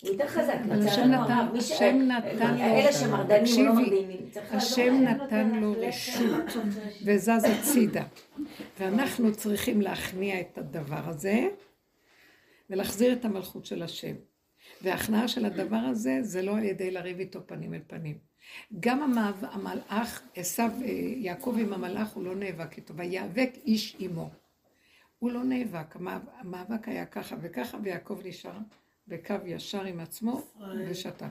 הוא יותר חזק. אבל השם נתן- הרב. מי ש- השם נתן לו- אלה שמרדנים לא מרדנים. השם. נתן לו רשות וזז הצידה. ואנחנו צריכים להכניע את הדבר הזה ולהחזיר את המלכות של השם. וההכנעה של הדבר הזה זה לא על ידי לריב איתו פנים אל פנים. גם המאב- המלאך, עשו, אה, יעקב עם המלאך, הוא לא נאבק איתו, ויאבק איש עמו. הוא לא נאבק, המאב- המאבק היה ככה וככה, ויעקב נשאר בקו ישר עם עצמו ושתק.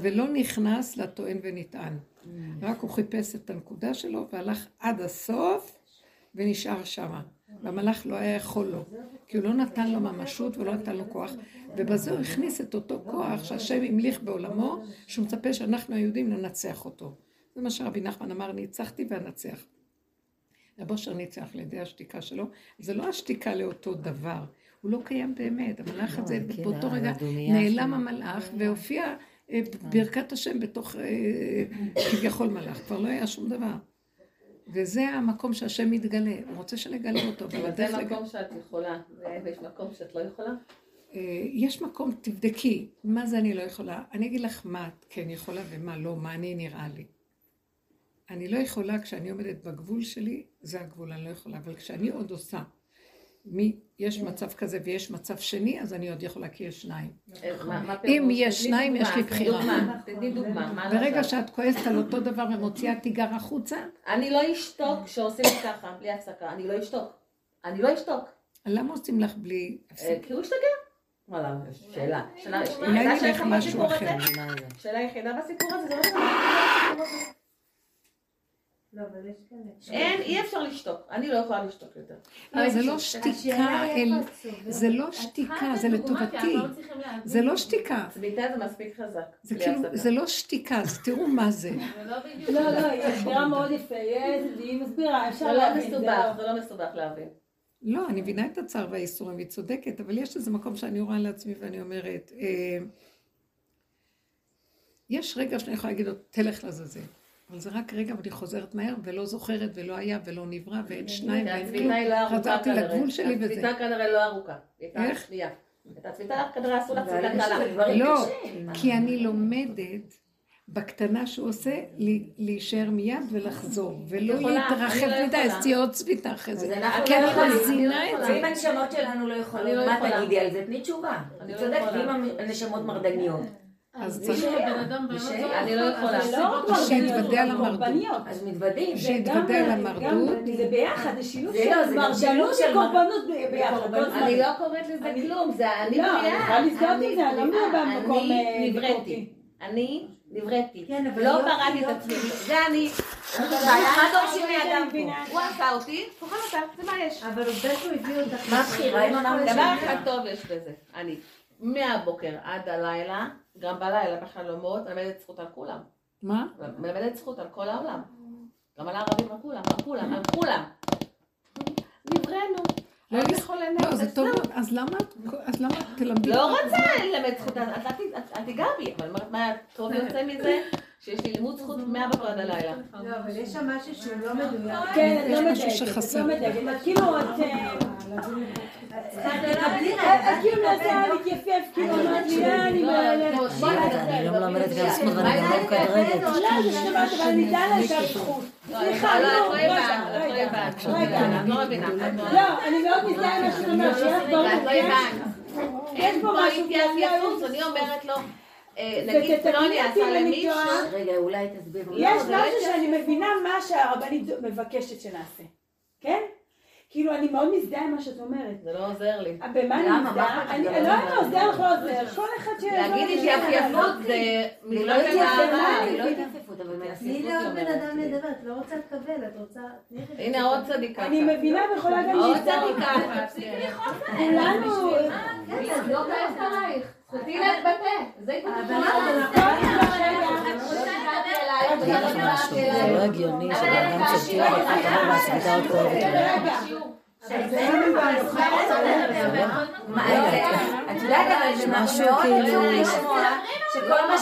ולא נכנס לטוען ונטען. רק הוא חיפש את הנקודה שלו והלך עד הסוף ונשאר שמה. והמלאך לא היה יכול לו, כי הוא לא נתן לו ממשות ולא נתן לו כוח, ובזה הוא הכניס את אותו כוח שהשם המליך בעולמו, שהוא מצפה שאנחנו היהודים ננצח אותו. זה מה שרבי נחמן אמר, ניצחתי ואנצח. רב אושר ניצח על ידי השתיקה שלו, זה לא השתיקה לאותו דבר, הוא לא קיים באמת, המלאך לא, הזה, כן, באותו רגע הדומייה נעלם. המלאך והופיע אה, ברכת השם בתוך אה, כביכול מלאך, כבר לא היה שום דבר. וזה המקום שהשם מתגלה, הוא רוצה שנגלה אותו, אבל זה מקום שאת יכולה, ויש מקום שאת לא יכולה. אה, יש מקום, תבדקי, מה זה אני לא יכולה. אני אגיד לך מה את כן יכולה ומה לא, מה אני נראה לי. אני לא יכולה, כשאני עומדת בגבול שלי, זה הגבול, אני לא יכולה, אבל כשאני עוד עושה, מי, יש מצב כזה ויש מצב שני, אז אני עוד יכולה, כי יש שניים. אה, אם? יש שניים, יש לי בחירה. דוגמה, מה ברגע? שאת כועסת על אותו דבר ומוציאה תיגר החוצה, אני לא אשתוק כשעושים ככה, בלי הפסקה. אני לא אשתוק. אני לא אשתוק. למה עושים לך בלי אה, הפסק? כי הוא השתגע. וואלה, שאלה. שאלה- אולי נלך משהו? אחר. יחידה בסיפור הזה, זה לא שאלה. לא, אבל יש כאן... אין, אי אפשר לשתוק. אני לא יכולה לשתוק יותר. לא, זה לא שתיקה, היא. זה לא שתיקה, זה לטובתי. זה לא שתיקה. צביתה זה מספיק חזק. זה כאילו. זה לא שתיקה, אז תראו מה זה. לא, לא, היא הסבירה מאוד יפה, והיא מסבירה, אפשר זה לא להבין, זה מסובך, לא. זה לא מסובך להבין. לא, אני מבינה את הצער והאיסורים, והיא צודקת, אבל יש איזה מקום שאני רואה לעצמי ואני אומרת, אה, יש רגע שאני יכולה להגיד לו, תלך לעזאזל. אבל זה רק רגע ואני חוזרת מהר ולא זוכרת ולא היה ולא נברא ואין שניים ואין הצביתה כלום. לא חזרתי. לגבול שלי וזה. הצביתה כנראה לא ארוכה. איך? את הצביתה כנראה עשו לה צביתה קלה. דברים לא. כי אני לומדת בקטנה שהוא עושה, להישאר מיד ולחזור, ולא יכולה, להתרחב לא מדי. אז תהיה עוד צביתה אחרי זה. כי לא אני יכולים. מזינה את זה. ואם הנשמות שלנו לא יכולות, לא מה. תגידי על זה? תני תשובה. אני לא צודקת. ואם הנשמות מרדניות. אז צריך, שהיה. אני לא יכולה. זה לא אז מרדניות, שיתוודה על זה המרדות. אז מתוודים. זה שיתוודה על המרדות. זה ביחד, זה שילוב של לא, זה גם שילוב מרדנות וקורבנות ביחד. אני. לא קוראת לזה אני- כלום, זה אני לא, אני יכולה אני לא בריאה. במקום, אני אה, נבראתי. אני נבראתי. כן, אבל לא יופי, בראתי את יופי. עצמי. זה אני. מה דורשים מאדם פה? הוא עשה אותי, תאכל אותה, זה מה יש. אבל עובדה שהוא הביא אותך. מה הבחירה? דבר אחד טוב יש בזה. אני מהבוקר עד הלילה, גם בלילה בחלומות, מלמדת זכות על כולם. מה? מלמדת זכות על כל העולם. גם על הערבים, על כולם, על כולם, על כולם. נבראנו. לא, לא. זה טוב. אז למה את- תלמדי? לא רוצה ללמד זכות, את- אל תיגע בי, אבל מה טוב יוצא מזה? שיש לי לימוד זכות מהבוקר עד הלילה. לא, אבל יש שם משהו שהוא לא מדויק. כן, את יש לא מדייקת, את. לא מדייקת. את כאילו, את... אה, את כאילו מנסה להתייפייף, כאילו אמרת לי, "אה, אני. אני לא מלמדת גם זכות ואני גם כדרגת. לא, זה שבת, אבל אני דעה לה את הזכות. סליחה, לא, את לא, לא רגע, הבנת, את לא לא לא לא, אני מאוד מזדהה עם מה שאתה אומר, שיהיה לך ברור, לא כן? יש פה משהו אני אומרת לו, אה, נגיד ותתקני פלוני עשה אם אני למישהו. רגע, אולי תסביר. לי. יש זה לא משהו התייעצות. שאני מבינה מה שהרבנית מבקשת שנעשה, כן? כאילו, אני מאוד מזדהה עם מה שאת אומרת. זה לא עוזר לי. במה אני מזדהה? אני? אני לא יודעת, עוזר לך, לא עוזר. כל אחד ש... להגיד התייפייפות זה זה לא מזרח התייפייפות, למערב. זה לא התייפייפות, אבל תני מנסים. לעוד בן אדם לדבר, את לא רוצה לקבל, את רוצה... הנה עוד צדיקה. אני מבינה ויכולה גם עוד להזדהות. צדיקה. כולנו... כן, את לא כועסת עלייך. זכותי להתבטא. זה זה לא הגיוני ואתה. נכון. את יודעת, אבל משהו כאילו... שכל מה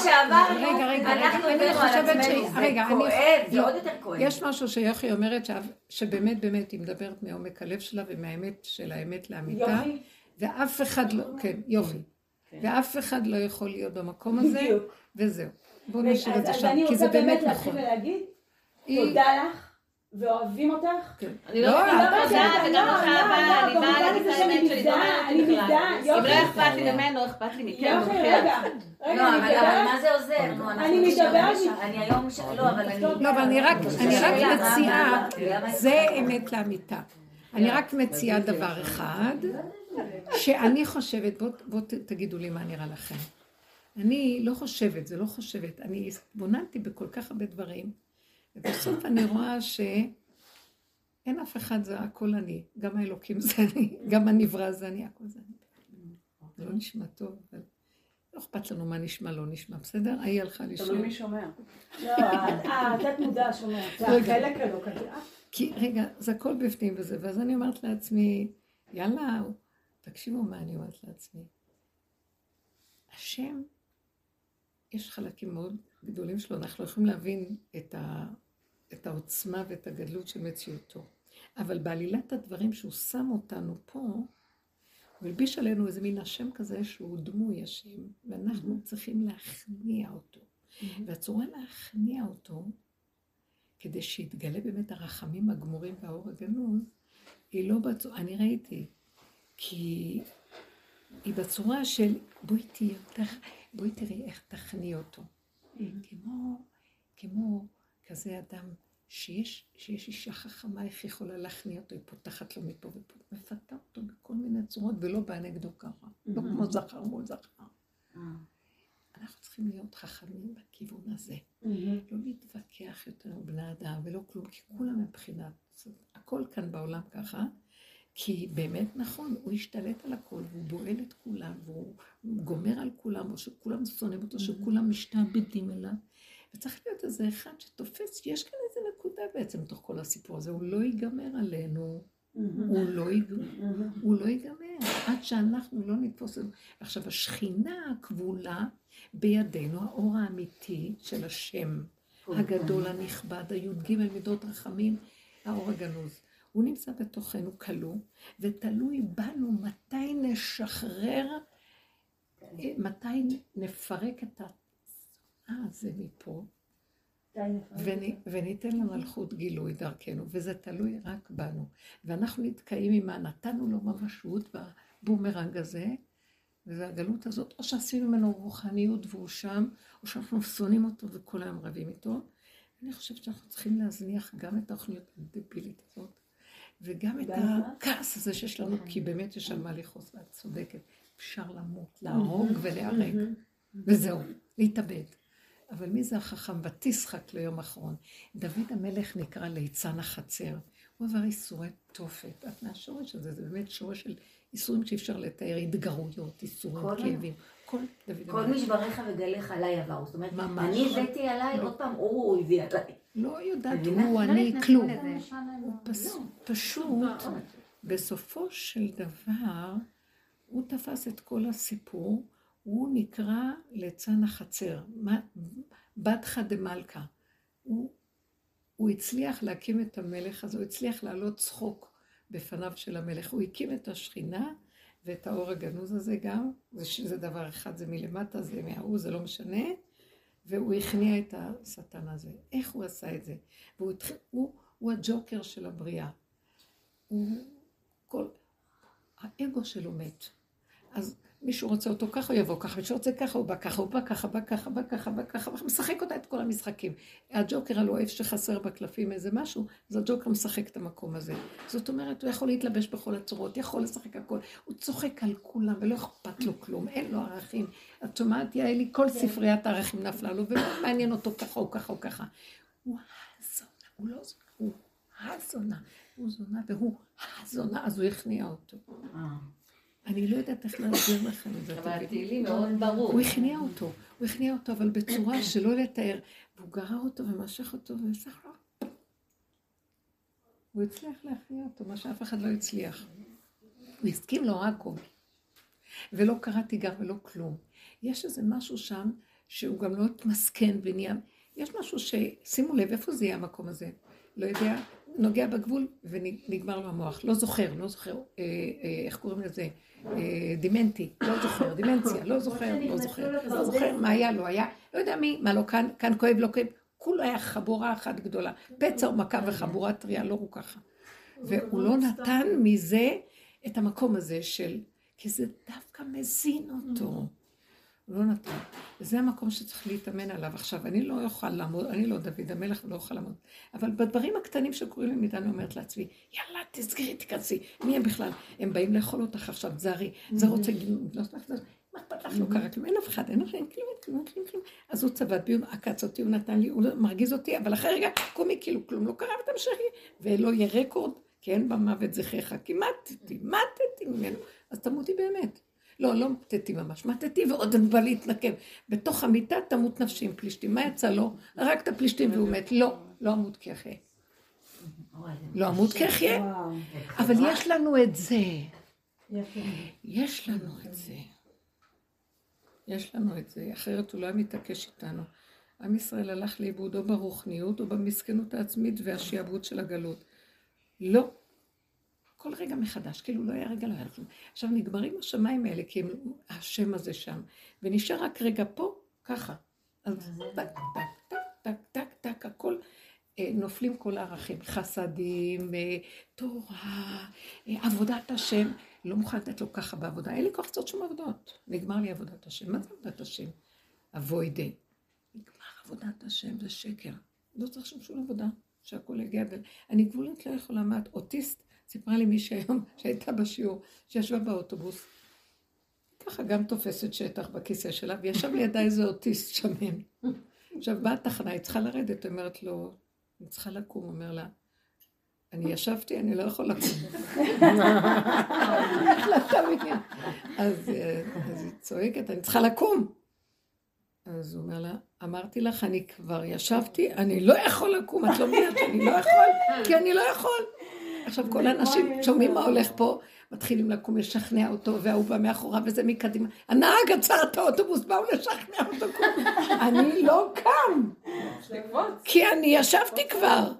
רגע, אנחנו הבאנו על עצמנו, זה כואב, זה. עוד יותר כואב. יש משהו שיוכי אומרת שבאמת באמת היא מדברת מעומק הלב שלה ומהאמת של האמת לאמיתה. ואף אחד לא, כן, יופי, כן. ואף אחד לא יכול להיות במקום הזה, בדיוק. וזהו. בואו נשאיר את זה אז שם, אני כי זה רוצה באמת באמת להתחיל נכון. ולהגיד, תודה לך, ואוהבים אותך. כן. אני לא לא, תודה, וגם לא, לא, הבאה, לא, אני באה להגיד את האמת שלי, לא מזדהה, מעניינת אני בכלל. אם. לא אכפת לי ממנו, אכפת לי מכם, יופי. רגע, רגע, לא, אני אבל מה זה עוזר? אני בשעה- אני היום, ש- לא, אבל אני... לא, אבל אני רק, אני מציעה, זה אמת לאמיתה. אני רק מציעה דבר אחד, שאני חושבת, בואו בוא תגידו לי מה נראה לכם. אני לא חושבת, זה לא חושבת, אני התבוננתי בכל כך הרבה דברים, ובסוף אני רואה שאין אף אחד, זה הכל אני. גם האלוקים זה אני, גם הנברא זה אני, הכל זה אני. זה לא נשמע טוב, אבל לא אכפת לנו מה נשמע, לא נשמע, בסדר? ההיא הלכה לישון. שומע. לא, התת מודע שומע, זה רגע. החלק הלא כזה. כי רגע, זה הכל בפנים וזה, ואז אני אומרת לעצמי, יאללה, תקשיבו מה אני אומרת לעצמי. השם, יש חלקים מאוד גדולים שלו, אנחנו יכולים להבין את, ה, את העוצמה ואת הגדלות של מציאותו. אבל בעלילת הדברים שהוא שם אותנו פה, הוא הלביש עלינו איזה מין השם כזה שהוא דמוי השם, ואנחנו צריכים להכניע אותו. והצורה להכניע אותו, כדי שיתגלה באמת הרחמים הגמורים והאור הגנוז, היא לא בצורה, אני ראיתי, כי היא בצורה של בואי תהיי, בואי תראי איך תכני אותו. כמו, כמו כזה אדם שיש, שיש אישה חכמה, איך היא יכולה להכניע אותו, היא פותחת לו מפה ופה, מפתה אותו בכל מיני צורות, ולא באה נגדו ככה. לא כמו זכר מול זכר. אנחנו צריכים להיות חכמים בכיוון הזה. לא להתווכח יותר עם בני אדם ולא כלום, כי כולם מבחינת, הכל כאן בעולם ככה, כי באמת נכון, הוא השתלט על הכל, והוא בועל את כולם, והוא גומר על כולם, או שכולם שונאים אותו, שכולם משתעבדים אליו. וצריך להיות איזה אחד שתופס, יש כאן איזה נקודה בעצם בתוך כל הסיפור הזה, הוא לא ייגמר עלינו. הוא לא, ייגמר, הוא לא ייגמר, עד שאנחנו לא נתפוס את זה. עכשיו, השכינה הכבולה בידינו, האור האמיתי של השם הגדול הנכבד, הי"ג מידות רחמים, האור הגנוז. הוא נמצא בתוכנו כלוא, ותלוי בנו מתי נשחרר, מתי נפרק את הזה מפה, וניתן למלכות גילוי דרכנו, וזה תלוי רק בנו. ואנחנו נתקעים עם מה נתנו לו ממשות בבומרנג הזה, והגלות הזאת, או שעשינו ממנו רוחניות והוא שם, או שאנחנו שונאים אותו וכל היום רבים איתו. אני חושבת שאנחנו צריכים להזניח גם את התוכניות הדבילית הזאת, וגם את הכעס הזה שיש לנו, כי באמת יש על מה לכעוס, ואת צודקת. אפשר למות, להרוג ולהרג, וזהו, להתאבד. אבל מי זה החכם? ותשחק ליום אחרון. דוד המלך נקרא ליצן החצר. הוא עבר איסורי תופת. את מהשורש הזה, זה באמת שורש של איסורים שאי אפשר לתאר, התגרויות, איסורים, כאבים. כל דוד המלך. כל משבריך וגליך עליי עברו. זאת אומרת, אני הבאתי עליי, עוד פעם הוא הביא עליי. לא יודעת, הוא, אני, כלום. הוא פשוט, בסופו של דבר, הוא תפס את כל הסיפור. הוא נקרא ליצן החצר, בדחה דמלכה. הוא, הוא הצליח להקים את המלך הזה, הוא הצליח להעלות צחוק בפניו של המלך. הוא הקים את השכינה ואת האור הגנוז הזה גם, זה, זה דבר אחד, זה מלמטה, זה מההוא, זה לא משנה, והוא הכניע את השטן הזה. איך הוא עשה את זה? והוא התחיל, הוא, הוא הג'וקר של הבריאה. הוא כל... האגו שלו מת. אז מישהו רוצה אותו ככה, הוא יבוא ככה, מישהו רוצה ככה, הוא בא ככה, הוא בא ככה, בא ככה, בא ככה, בא ככה, משחק אותה את כל המשחקים. הג'וקר הלוא איפה שחסר בקלפים איזה משהו, אז הג'וקר משחק את המקום הזה. זאת אומרת, הוא יכול להתלבש בכל הצורות, יכול לשחק הכל. הוא צוחק על כולם ולא אכפת לו כלום, אין לו ערכים. את שומעת, יעלי, כל ספריית הערכים נפלה לו, ולא מעניין אותו ככה או ככה או ככה. הוא הזונה, הוא לא זונה, הוא הזונה. הוא זונה והוא הזונה, אז הוא הכניע אותו. אני לא יודעת איך להסביר לכם את זה. אבל התהילים מאוד ברור. הוא הכניע אותו, הוא הכניע אותו, אבל בצורה שלא לתאר. והוא גרר אותו ומשך אותו והצליח לו. הוא הצליח להכניע אותו, מה שאף אחד לא הצליח. הוא הסכים לו הכל. ולא קראתי גם ולא כלום. יש איזה משהו שם שהוא גם לא התמסכן ונהיה... יש משהו ש... שימו לב, איפה זה יהיה המקום הזה? לא יודע, נוגע בגבול ונגמר לו המוח. לא זוכר, לא זוכר, אה, אה, איך קוראים לזה? אה, דימנטי, לא זוכר, דימנציה, לא זוכר, לא זוכר, לא זוכר מה היה, לא היה, לא יודע מי, מה לא כאן, כאן כואב, לא כואב, כולו היה חבורה אחת גדולה, פצע ומכה וחבורה טריה, לא הוא ככה. והוא לא נתן מזה את המקום הזה של, כי זה דווקא מזין אותו. הוא לא נתן. וזה המקום שצריך להתאמן עליו. עכשיו, אני לא אוכל לעמוד, אני לא דוד המלך ולא אוכל לעמוד. אבל בדברים הקטנים שקורים לי מדי, אני אומרת לעצמי, יאללה, תסגרי, תיכנסי. מי הם בכלל? הם באים לאכול אותך עכשיו, זרי, זה רוצה לא מה אכפת לך? לא קרה כלום, אין אף אחד, אין כלום, אין כלום, אין כלום, כלום. אז הוא צבט בי, הוא עקץ אותי, הוא נתן לי, הוא מרגיז אותי, אבל אחרי רגע, קומי, כאילו כלום לא קרה ותמשכי. ולא יהיה רקורד, כי אין במוות זכריך, כי מתתי, מתתי ממנו. אז תמותי באמת. לא, לא מתתי ממש, מתתי ועוד אני בא להתנקם. בתוך המיטה תמות נפשי עם פלישתים. מה יצא לו? הרג את הפלישתים והוא מת. לא, לא אמות כי אחיה. לא אמות כי אחיה. אבל יש לנו את זה. יש לנו את זה. יש לנו את זה, אחרת הוא לא היה מתעקש איתנו. עם ישראל הלך לאיבוד או ברוחניות או במסכנות העצמית והשיעבוד של הגלות. לא, כל רגע מחדש, כאילו לא היה רגע, לא היה כלום. עכשיו נגמרים השמיים האלה, כי הם, השם הזה שם, ונשאר רק רגע פה, ככה. אז טק, טק, טק, טק, טק, טק, הכל אה, נופלים כל הערכים, חסדים, אה, תורה, אה, עבודת השם. לא מוכן לתת לו ככה בעבודה. אין לי כוח לעשות שום עבודות. נגמר לי עבודת השם. מה זה עבודת השם? אבוידה. נגמר עבודת השם, זה שקר. לא צריך שם שום עבודה, שהכול יגיע. אני גבולית לא יכולה, מה את אוטיסט? סיפרה לי מישהי היום שהייתה בשיעור, שישבה באוטובוס. ככה גם תופסת שטח בכיסא שלה, וישב לידה איזה אוטיסט שמן. עכשיו באה התחנה, היא צריכה לרדת, אומרת לו, אני צריכה לקום, אומר לה, אני ישבתי, אני לא יכול לקום. אה, אז היא צועקת, אני צריכה לקום. אז הוא אומר לה, אמרתי לך, אני כבר ישבתי, אני לא יכול לקום, את לא מבינה שאני לא יכול, כי אני לא יכול. עכשיו כל האנשים שומעים מה הולך פה, מתחילים לקום לשכנע אותו, וההוא בא מאחוריו וזה מקדימה. הנהג עצר את האוטובוס, באו לשכנע אותו קום. אני לא קם, כי אני ישבתי כבר.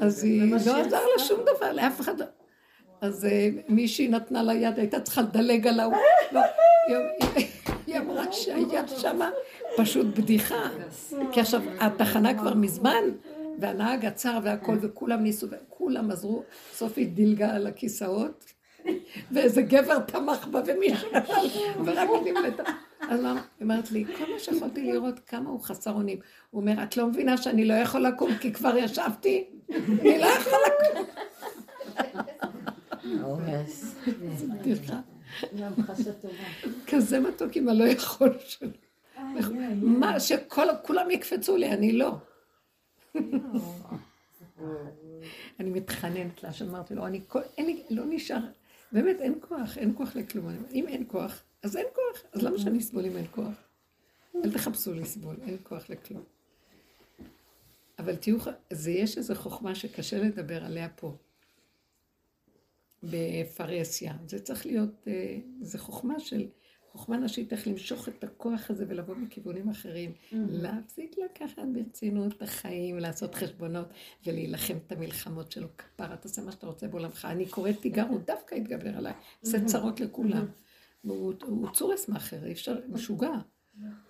אז היא לא עזר לה שום דבר, לאף אחד לא. אז אה, מישהי נתנה לה יד, הייתה צריכה לדלג על ההוא. לא, היא אמרה שהיה שמה פשוט בדיחה. כי עכשיו, התחנה כבר מזמן, והנהג עצר והכל, וכולם ניסו, וכולם עזרו, בסוף היא דילגה על הכיסאות, ואיזה גבר תמך בה, ומישהו נפל, ורק נמלטה. אז היא אומרת לי, כל מה שיכולתי לראות, כמה הוא חסר אונים. הוא אומר, את לא מבינה שאני לא יכול לקום כי כבר ישבתי? אני לא יכול לקום. כזה מתוק עם הלא יכול שלו. מה, שכולם יקפצו לי, אני לא. אני מתחננת לה, שאמרתי לו, אני, לא נשאר, באמת אין כוח, אין כוח לכלום. אם אין כוח, אז אין כוח, אז למה שאני אסבול אם אין כוח? אל תחפשו לסבול, אין כוח לכלום. אבל תהיו, זה יש איזו חוכמה שקשה לדבר עליה פה. בפרהסיה. זה צריך להיות, אה, זה חוכמה של, חוכמה נשית איך למשוך את הכוח הזה ולבוא מכיוונים אחרים. להפסיק לקחת ברצינות את החיים, לעשות חשבונות ולהילחם את המלחמות שלו. כפרה, תעשה מה שאתה רוצה בעולמך. אני קוראת תיגר, הוא דווקא יתגבר עליי. עושה צרות לכולם. והוא הוא צורס מאחר, אי אפשר, משוגע.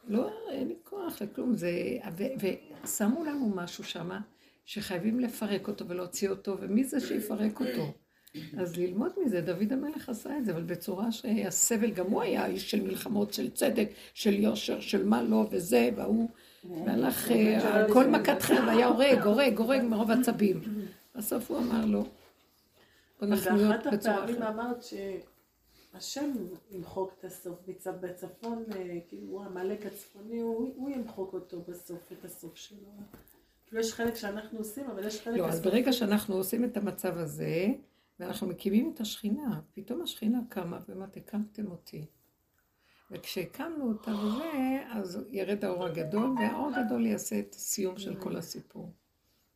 לא, אין לי כוח לכלום. ושמו לנו משהו שמה, שחייבים לפרק אותו ולהוציא אותו, ומי זה שיפרק אותו? אז ללמוד מזה, דוד המלך עשה את זה, אבל בצורה שהסבל, גם הוא היה איש של מלחמות, של צדק, של יושר, של מה לא, וזה, והוא, והלך, אה, כל מכת חרב היה הורג, הורג, הורג מרוב עצבים. בסוף הוא אמר לו, בוא נחמיא ובאחת בצורה הפעמים אחרת. אמרת שהשם ימחוק את הסוף, בצפון, אה, כאילו העמלק הצפוני, הוא ימחוק אותו בסוף, את הסוף שלו. כאילו יש חלק שאנחנו עושים, אבל יש חלק... לא, אז. ברגע שאנחנו עושים את המצב הזה, ואנחנו מקימים את השכינה, פתאום השכינה קמה ואומרת, הקמתם אותי. וכשהקמנו אותה וזה, אז ירד האור הגדול, והאור הגדול יעשה את הסיום של כל הסיפור.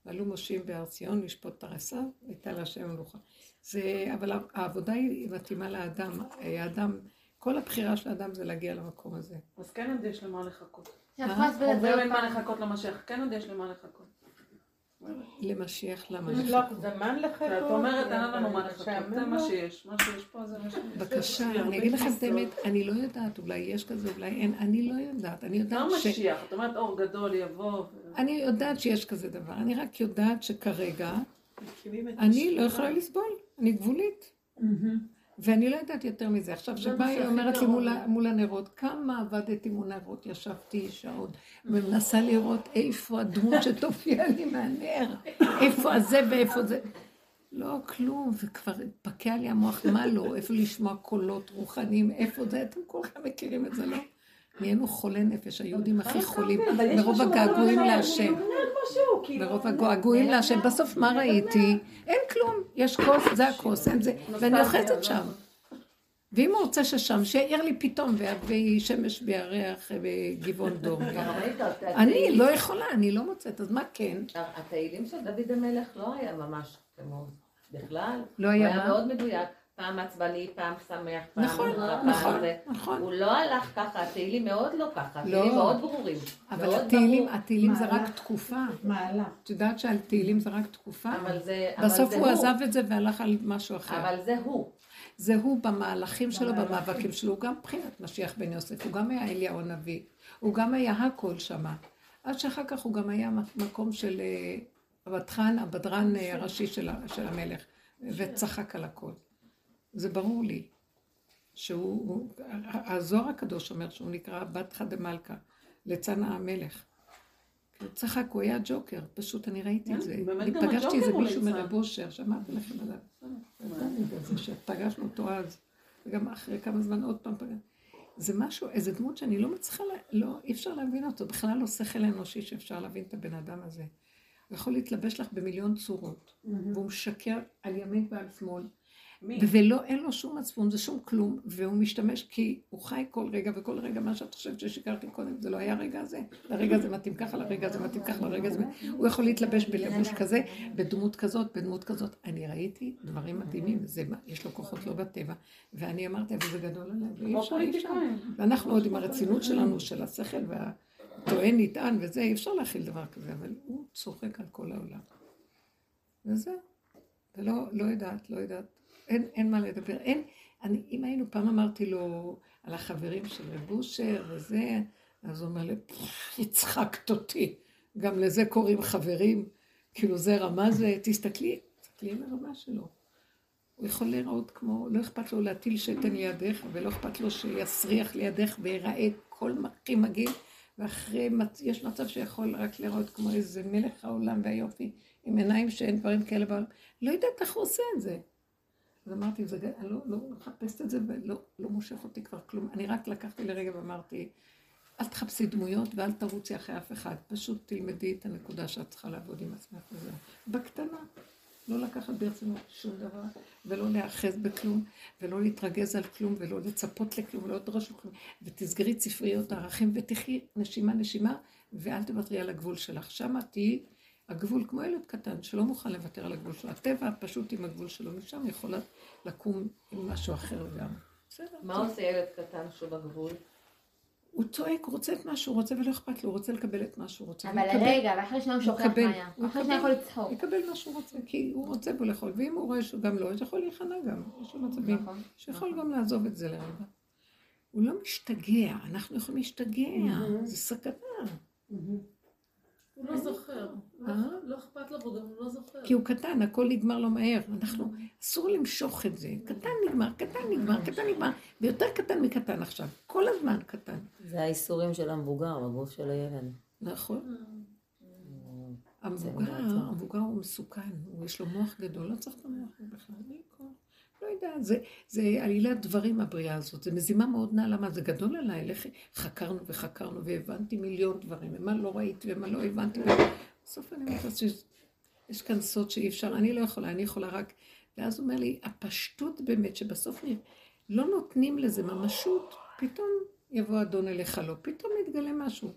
ועלו מושיעים בהר ציון לשפוט את הרסה, הייתה להשם המלוכה. זה, אבל העבודה היא מתאימה לאדם. האדם, כל הבחירה של האדם זה להגיע למקום הזה. אז כן עוד יש למה לחכות. אומרים עוד אין מה. לחכות למשיח, כן עוד יש למה לחכות. למשיח למה לא, לחכות? זמן לחכות. כשאת אומרת אין לנו מה לחכות, זה מה. שיש, מה שיש פה זה מה שיש. בבקשה, יש אני אגיד לכם את. האמת, אני לא יודעת, אולי יש כזה, אולי אין, אני לא יודעת. אני לא יודעת ש... משיח, את אומרת אור גדול יבוא. אני יודעת שיש כזה דבר, אני רק יודעת שכרגע את אני. לא יכולה לסבול, אני גבולית. ואני לא יודעת יותר מזה. עכשיו, שבאה היא אומרת לי מול, מול הנרות, כמה עבדתי מול הנרות, ישבתי שעות, ומנסה לראות איפה הדמות שתופיע לי מהנר, איפה הזה ואיפה זה. לא, כלום, וכבר התפקע לי המוח, מה לא, איפה לשמוע קולות רוחניים, איפה זה, אתם כולכם מכירים את זה, לא? נהיינו חולי נפש, היהודים הכי חולים, מרוב הגעגועים להשם. כאילו. מרוב הגעגועים להשם. בסוף מה ראיתי? אין כלום. יש כוס, זה הכוס, אין זה. ואני אוחזת שם. ואם הוא רוצה ששם, שיעיר לי פתאום, ויהי שמש בירח בגבעון דום. אני לא יכולה, אני לא מוצאת, אז מה כן? התהילים של דוד המלך לא היה ממש כמו בכלל. לא הוא היה היה מה? מאוד מדויק. פעם עצבני, פעם שמח, פעם... נכון, פעם נכון, זה. נכון. הוא לא הלך ככה, התהילים מאוד לא ככה, לא. התהילים מאוד ברורים. אבל מאוד התהילים, ברור. התהילים זה. רק תקופה. מעלה. את יודעת שעל תהילים זה רק תקופה? אבל זה אבל בסוף זה הוא עזב את זה והלך על משהו אחר. אבל זה הוא. זה הוא במהלכים שלו, במאבקים שלו, הוא גם מבחינת משיח בן יוסף, הוא גם היה אליהו הנביא, הוא גם היה הכל שמה. עד שאחר כך הוא גם היה מקום של אה, הבדחן, הבדרן אה, הראשי של המלך, וצחק על הכל. זה ברור לי שהוא, הוא- הזוהר הקדוש אומר שהוא נקרא בתך דמלכה, ליצן המלך. כי הוא צחק, הוא היה ג'וקר, פשוט אני ראיתי את זה. כן, באמת אני פגשתי איזה מישהו. מרב אושר, שמעתי לכם עליו. זה, שפגשנו אותו אז, וגם אחרי כמה זמן עוד פעם פגשנו. זה משהו, איזה דמות שאני לא מצליחה, לא, אי אפשר להבין אותו, בכלל לא שכל אנושי שאפשר להבין את הבן אדם הזה. הוא יכול להתלבש לך במיליון צורות, והוא משקר על ימין ועל שמאל, מי? ולא, אין לו שום מצפון, זה שום כלום, והוא משתמש כי הוא חי כל רגע, וכל רגע מה שאת חושבת ששיקרתי קודם, זה לא היה הרגע הזה, לרגע הזה מתאים ככה, לרגע הזה מתאים ככה, לרגע הזה, הוא יכול להתלבש בלבוש כזה, בדמות כזאת, בדמות כזאת. אני ראיתי דברים מדהימים, זה, יש לו כוחות לא בטבע, ואני אמרתי, אבל זה גדול עליי, ואי אפשר, אי אפשר. ואנחנו עוד עם הרצינות שלנו, של השכל והטוען נטען וזה, אי אפשר להכיל דבר כזה, אבל הוא צוחק על כל העולם. וזהו. ולא לא יודעת, לא יודעת. אין, אין מה לדבר. אין, אני, אם היינו, פעם אמרתי לו על החברים של רב אושר וזה, אז הוא אומר לי, "פפ, הצחקת אותי. גם לזה קוראים חברים. כאילו זה רמה זה, תסתכלי, תסתכלי על הרמה שלו. הוא יכול להיראות כמו, לא אכפת לו להטיל שתן לידך, ולא אכפת לו שיסריח לידך ויראה כל הכי מגעיל, ואחרי, יש מצב שיכול רק להיראות כמו איזה מלך העולם והיופי, עם עיניים שאין דברים כאלה בעולם. לא יודעת איך הוא עושה את זה. אז אמרתי, זה, אני לא, לא מחפשת את זה ולא לא מושך אותי כבר כלום. אני רק לקחתי לרגע ואמרתי, אל תחפשי דמויות ואל תרוצי אחרי אף אחד. פשוט תלמדי את הנקודה שאת צריכה לעבוד עם עצמך וזהו. בקטנה. לא לקחת ברצינות שום דבר, ולא להיאחז בכלום, ולא להתרגז על כלום, ולא לצפות לכלום, ולא לדרוש לכלום. ותסגרי את ספריות הערכים, ותחי נשימה נשימה, ואל תוותרי על הגבול שלך. שמה תהיי הגבול כמו ילד קטן, שלא מוכן לוותר על הגבול שלו. הטבע פשוט עם הגבול שלו, משם יכול לקום עם משהו אחר לגמרי. בסדר. מה עושה ילד קטן שהוא בגבול? הוא צועק, הוא רוצה את מה שהוא רוצה ולא אכפת לו, הוא רוצה לקבל את מה שהוא רוצה. אבל רגע, ואחרי שניה הוא שוכח מה היה. אחרי שניה יקבל. יכול לצחוק. יקבל מה שהוא רוצה, כי הוא רוצה בו לאכול, ואם הוא רואה שהוא גם לא, אז יכול להיכנע גם. יש לו מצבים נכון. שיכול גם לעזוב את זה לרגע. הוא לא משתגע, אנחנו יכולים להשתגע, זה סכנה. הוא לא זוכר. אה? לא אכפת לו וגם הוא לא זוכר. כי הוא קטן, הכל נגמר לו מהר. אנחנו, אסור למשוך את זה. קטן נגמר, קטן נגמר, קטן נגמר, ויותר קטן מקטן עכשיו. כל הזמן קטן. זה האיסורים של המבוגר בגוף של הילד. נכון. זה המבוגר, בעצם. המבוגר הוא מסוכן, יש לו מוח גדול, לא צריך את המוח הזה בכלל, כוח. לא יודע, זה, זה עלילת דברים הבריאה הזאת, זה מזימה מאוד נעלה, מה זה גדול עליי, לכי, חקרנו וחקרנו והבנתי מיליון דברים, ומה לא ראיתי ומה לא הבנתי, בסוף אני אומרת שיש יש כאן סוד שאי אפשר, אני לא יכולה, אני יכולה רק, ואז הוא אומר לי, הפשטות באמת, שבסוף נראה, לא נותנים לזה ממשות, פתאום יבוא אדון אליך לא, פתאום יתגלה משהו.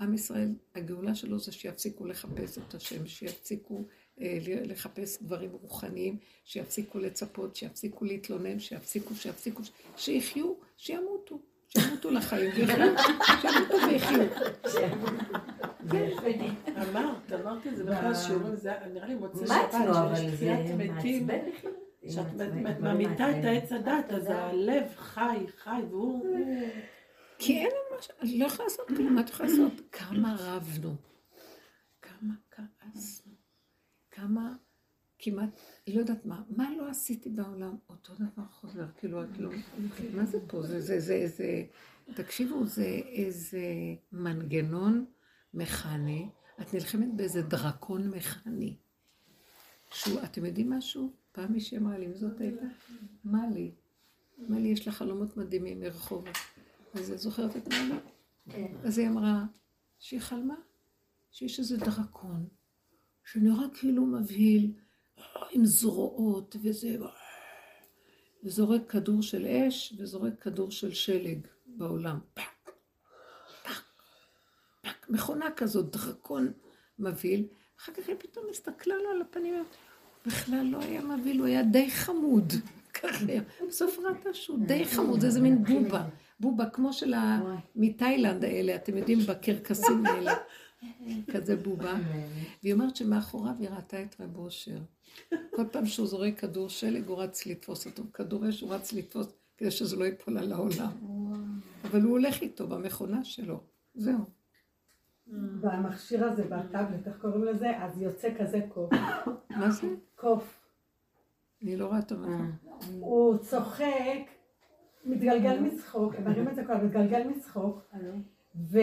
עם ישראל, הגאולה שלו זה שיפסיקו לחפש את השם, שיפסיקו לחפש דברים רוחניים, שיפסיקו לצפות, שיפסיקו להתלונן, שיפסיקו, שיפסיקו, שיחיו, שימותו, שימותו לחיים, שימותו ויחיו. אמרת, אמרתי את זה באחד השיעורים, זה נראה לי מוצאי מה שבת, שיש זה תחיית מתים. שאת ממיתה את. העץ הדת, אז הלב חי, חי, והוא... הוא- כי אין לנו משהו, אני לא יכולה לעשות כלום, מה את יכולה לעשות? כמה רבנו, כמה כעסנו, כמה כמעט, לא יודעת מה, מה לא עשיתי בעולם, אותו דבר חוזר, כאילו את לא, מה זה פה? זה, זה, זה, זה, תקשיבו, זה איזה מנגנון מכני, את נלחמת באיזה דרקון מכני. שהוא, אתם יודעים משהו? פעם מישהי אמרה לי, מי זאת הייתה? מה לי? מה לי, יש לה חלומות מדהימים מרחובות. אז את זוכרת את מה אז היא אמרה שהיא חלמה שיש איזה דרקון שנראה כאילו מבהיל עם זרועות וזה וזורק כדור של אש וזורק כדור של שלג בעולם. פק, פק, פק, מכונה כזאת, דרקון מבהיל. אחר כך היא פתאום הסתכלה לו על הפנים, בכלל לא היה מבהיל, הוא היה די חמוד. בסוף ראתה שהוא די חמוד, זה איזה מין בובה. בובה כמו של ה... מתאילנד האלה, אתם יודעים, בקרקסים האלה. כזה בובה. והיא אומרת שמאחוריו היא ראתה את רב אושר. כל פעם שהוא זורק כדור שלג, הוא רץ לתפוס אותו. כדור אש, הוא רץ לתפוס כדי שזה לא ייפול על העולם. אבל הוא הולך איתו במכונה שלו. זהו. במכשיר הזה, בטאבלט, איך קוראים לזה? אז יוצא כזה קוף. מה זה? קוף. אני לא רואה טוב. הוא צוחק, מתגלגל מצחוק, הם מראים את זה כבר, מתגלגל מצחוק, ו...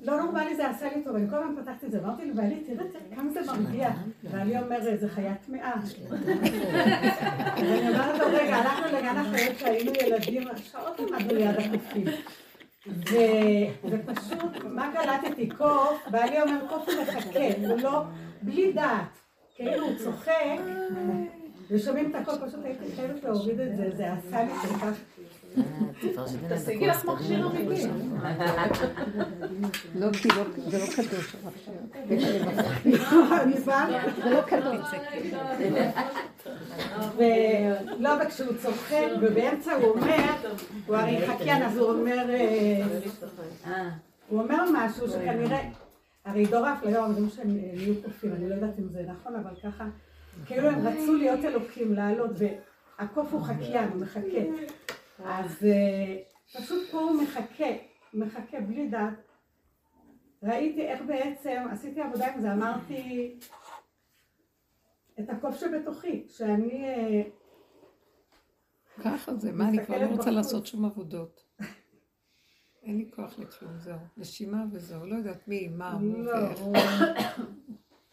לא נורמלי זה עשה לי טוב, אני כל הזמן פתחתי את זה, אמרתי לבעלי, תראה כמה זה מרגיע, ואני אומר, זה חיית טמאה. ואני אומרת לו, רגע, הלכנו לגן החיות כשהיינו ילדים, שעות עמדנו ליד הקופים. ו- ופשוט, מה קלטתי? קוף, בעלי אומר, קוף הוא מחכה, הוא לא, בלי דעת. כאילו הוא צוחק, ושומעים את הקול, פשוט הייתי חייבת להוריד את זה, זה עשה לי כל כך... תשיגי לך מכשיר אמיתי. לא, כי לא- זה לא קדוש המכשיר. זה לא קדוש. ולא, וכשהוא צוחק, ובאמצע הוא אומר, הוא הרי חקיין, אז הוא אומר, אה, הוא אומר משהו שכנראה, הרי דור האפליה אומרים שהם נהיו קופים, אני לא יודעת אם זה נכון, אבל ככה, כאילו הם רצו להיות אלוקים, לעלות, והקוף הוא חקיין, הוא מחכה. אז אה, פשוט פה הוא מחכה, מחכה בלי דעת. ראיתי איך בעצם, עשיתי עבודה עם זה, אמרתי, את הקוף שבתוכי, שאני... אה, ככה זה, מה, אני כבר לא רוצה. לעשות שום עבודות. אין לי כוח לכלום, זהו. נשימה וזהו, לא יודעת מי, מה, הוא לא, ואיך.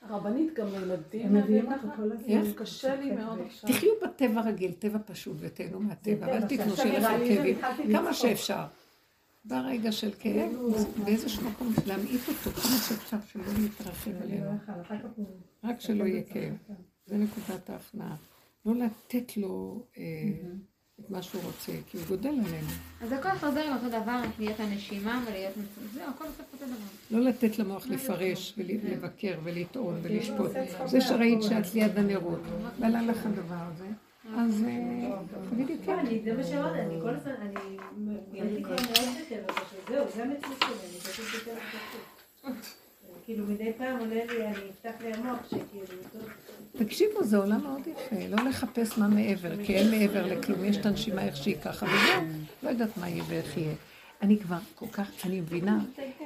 הרבנית גם לילדים הם מביאים אותו ככה? כל הזמן. קשה לי מאוד עכשיו. תחיו בטבע רגיל, טבע פשוט, ותהנו מהטבע, ואל טבע, תיתנו שיהיה לכם כאבים, כמה. שאפשר. ברגע של כאב, באיזשהו מקום להמעיט אותו, כמה שאפשר שלא אני עלינו. לא רק שלא יהיה כאב. זה נקודת ההכנעה. לא לתת לו אה, את מה שהוא רוצה, כי הוא גודל עלינו. אז הכל חוזר לאותו דבר, להיות הנשימה ולהיות מצוין. זהו, הכל בסוף אותו דבר. לא לתת למוח לפרש ולבקר ולטעון ולשפוט. זה שראית שאת ליד הנרות, ועלה לך הדבר הזה, אז אה, תגידי כן. אני, זה מה שאמרתי, אני כל הזמן, אני זהו, זה המציאות שלי, אני פשוט יותר פשוט. כאילו מדי פעם עולה לי, אני אפתח לי המוח שכאילו, תקשיבו, זה עולם מאוד יפה, לא לחפש מה מעבר, כי אין מעבר לכלום, יש את הנשימה איך שהיא ככה, וזהו, לא יודעת מה יהיה ואיך יהיה. אני כבר כל כך, אני מבינה,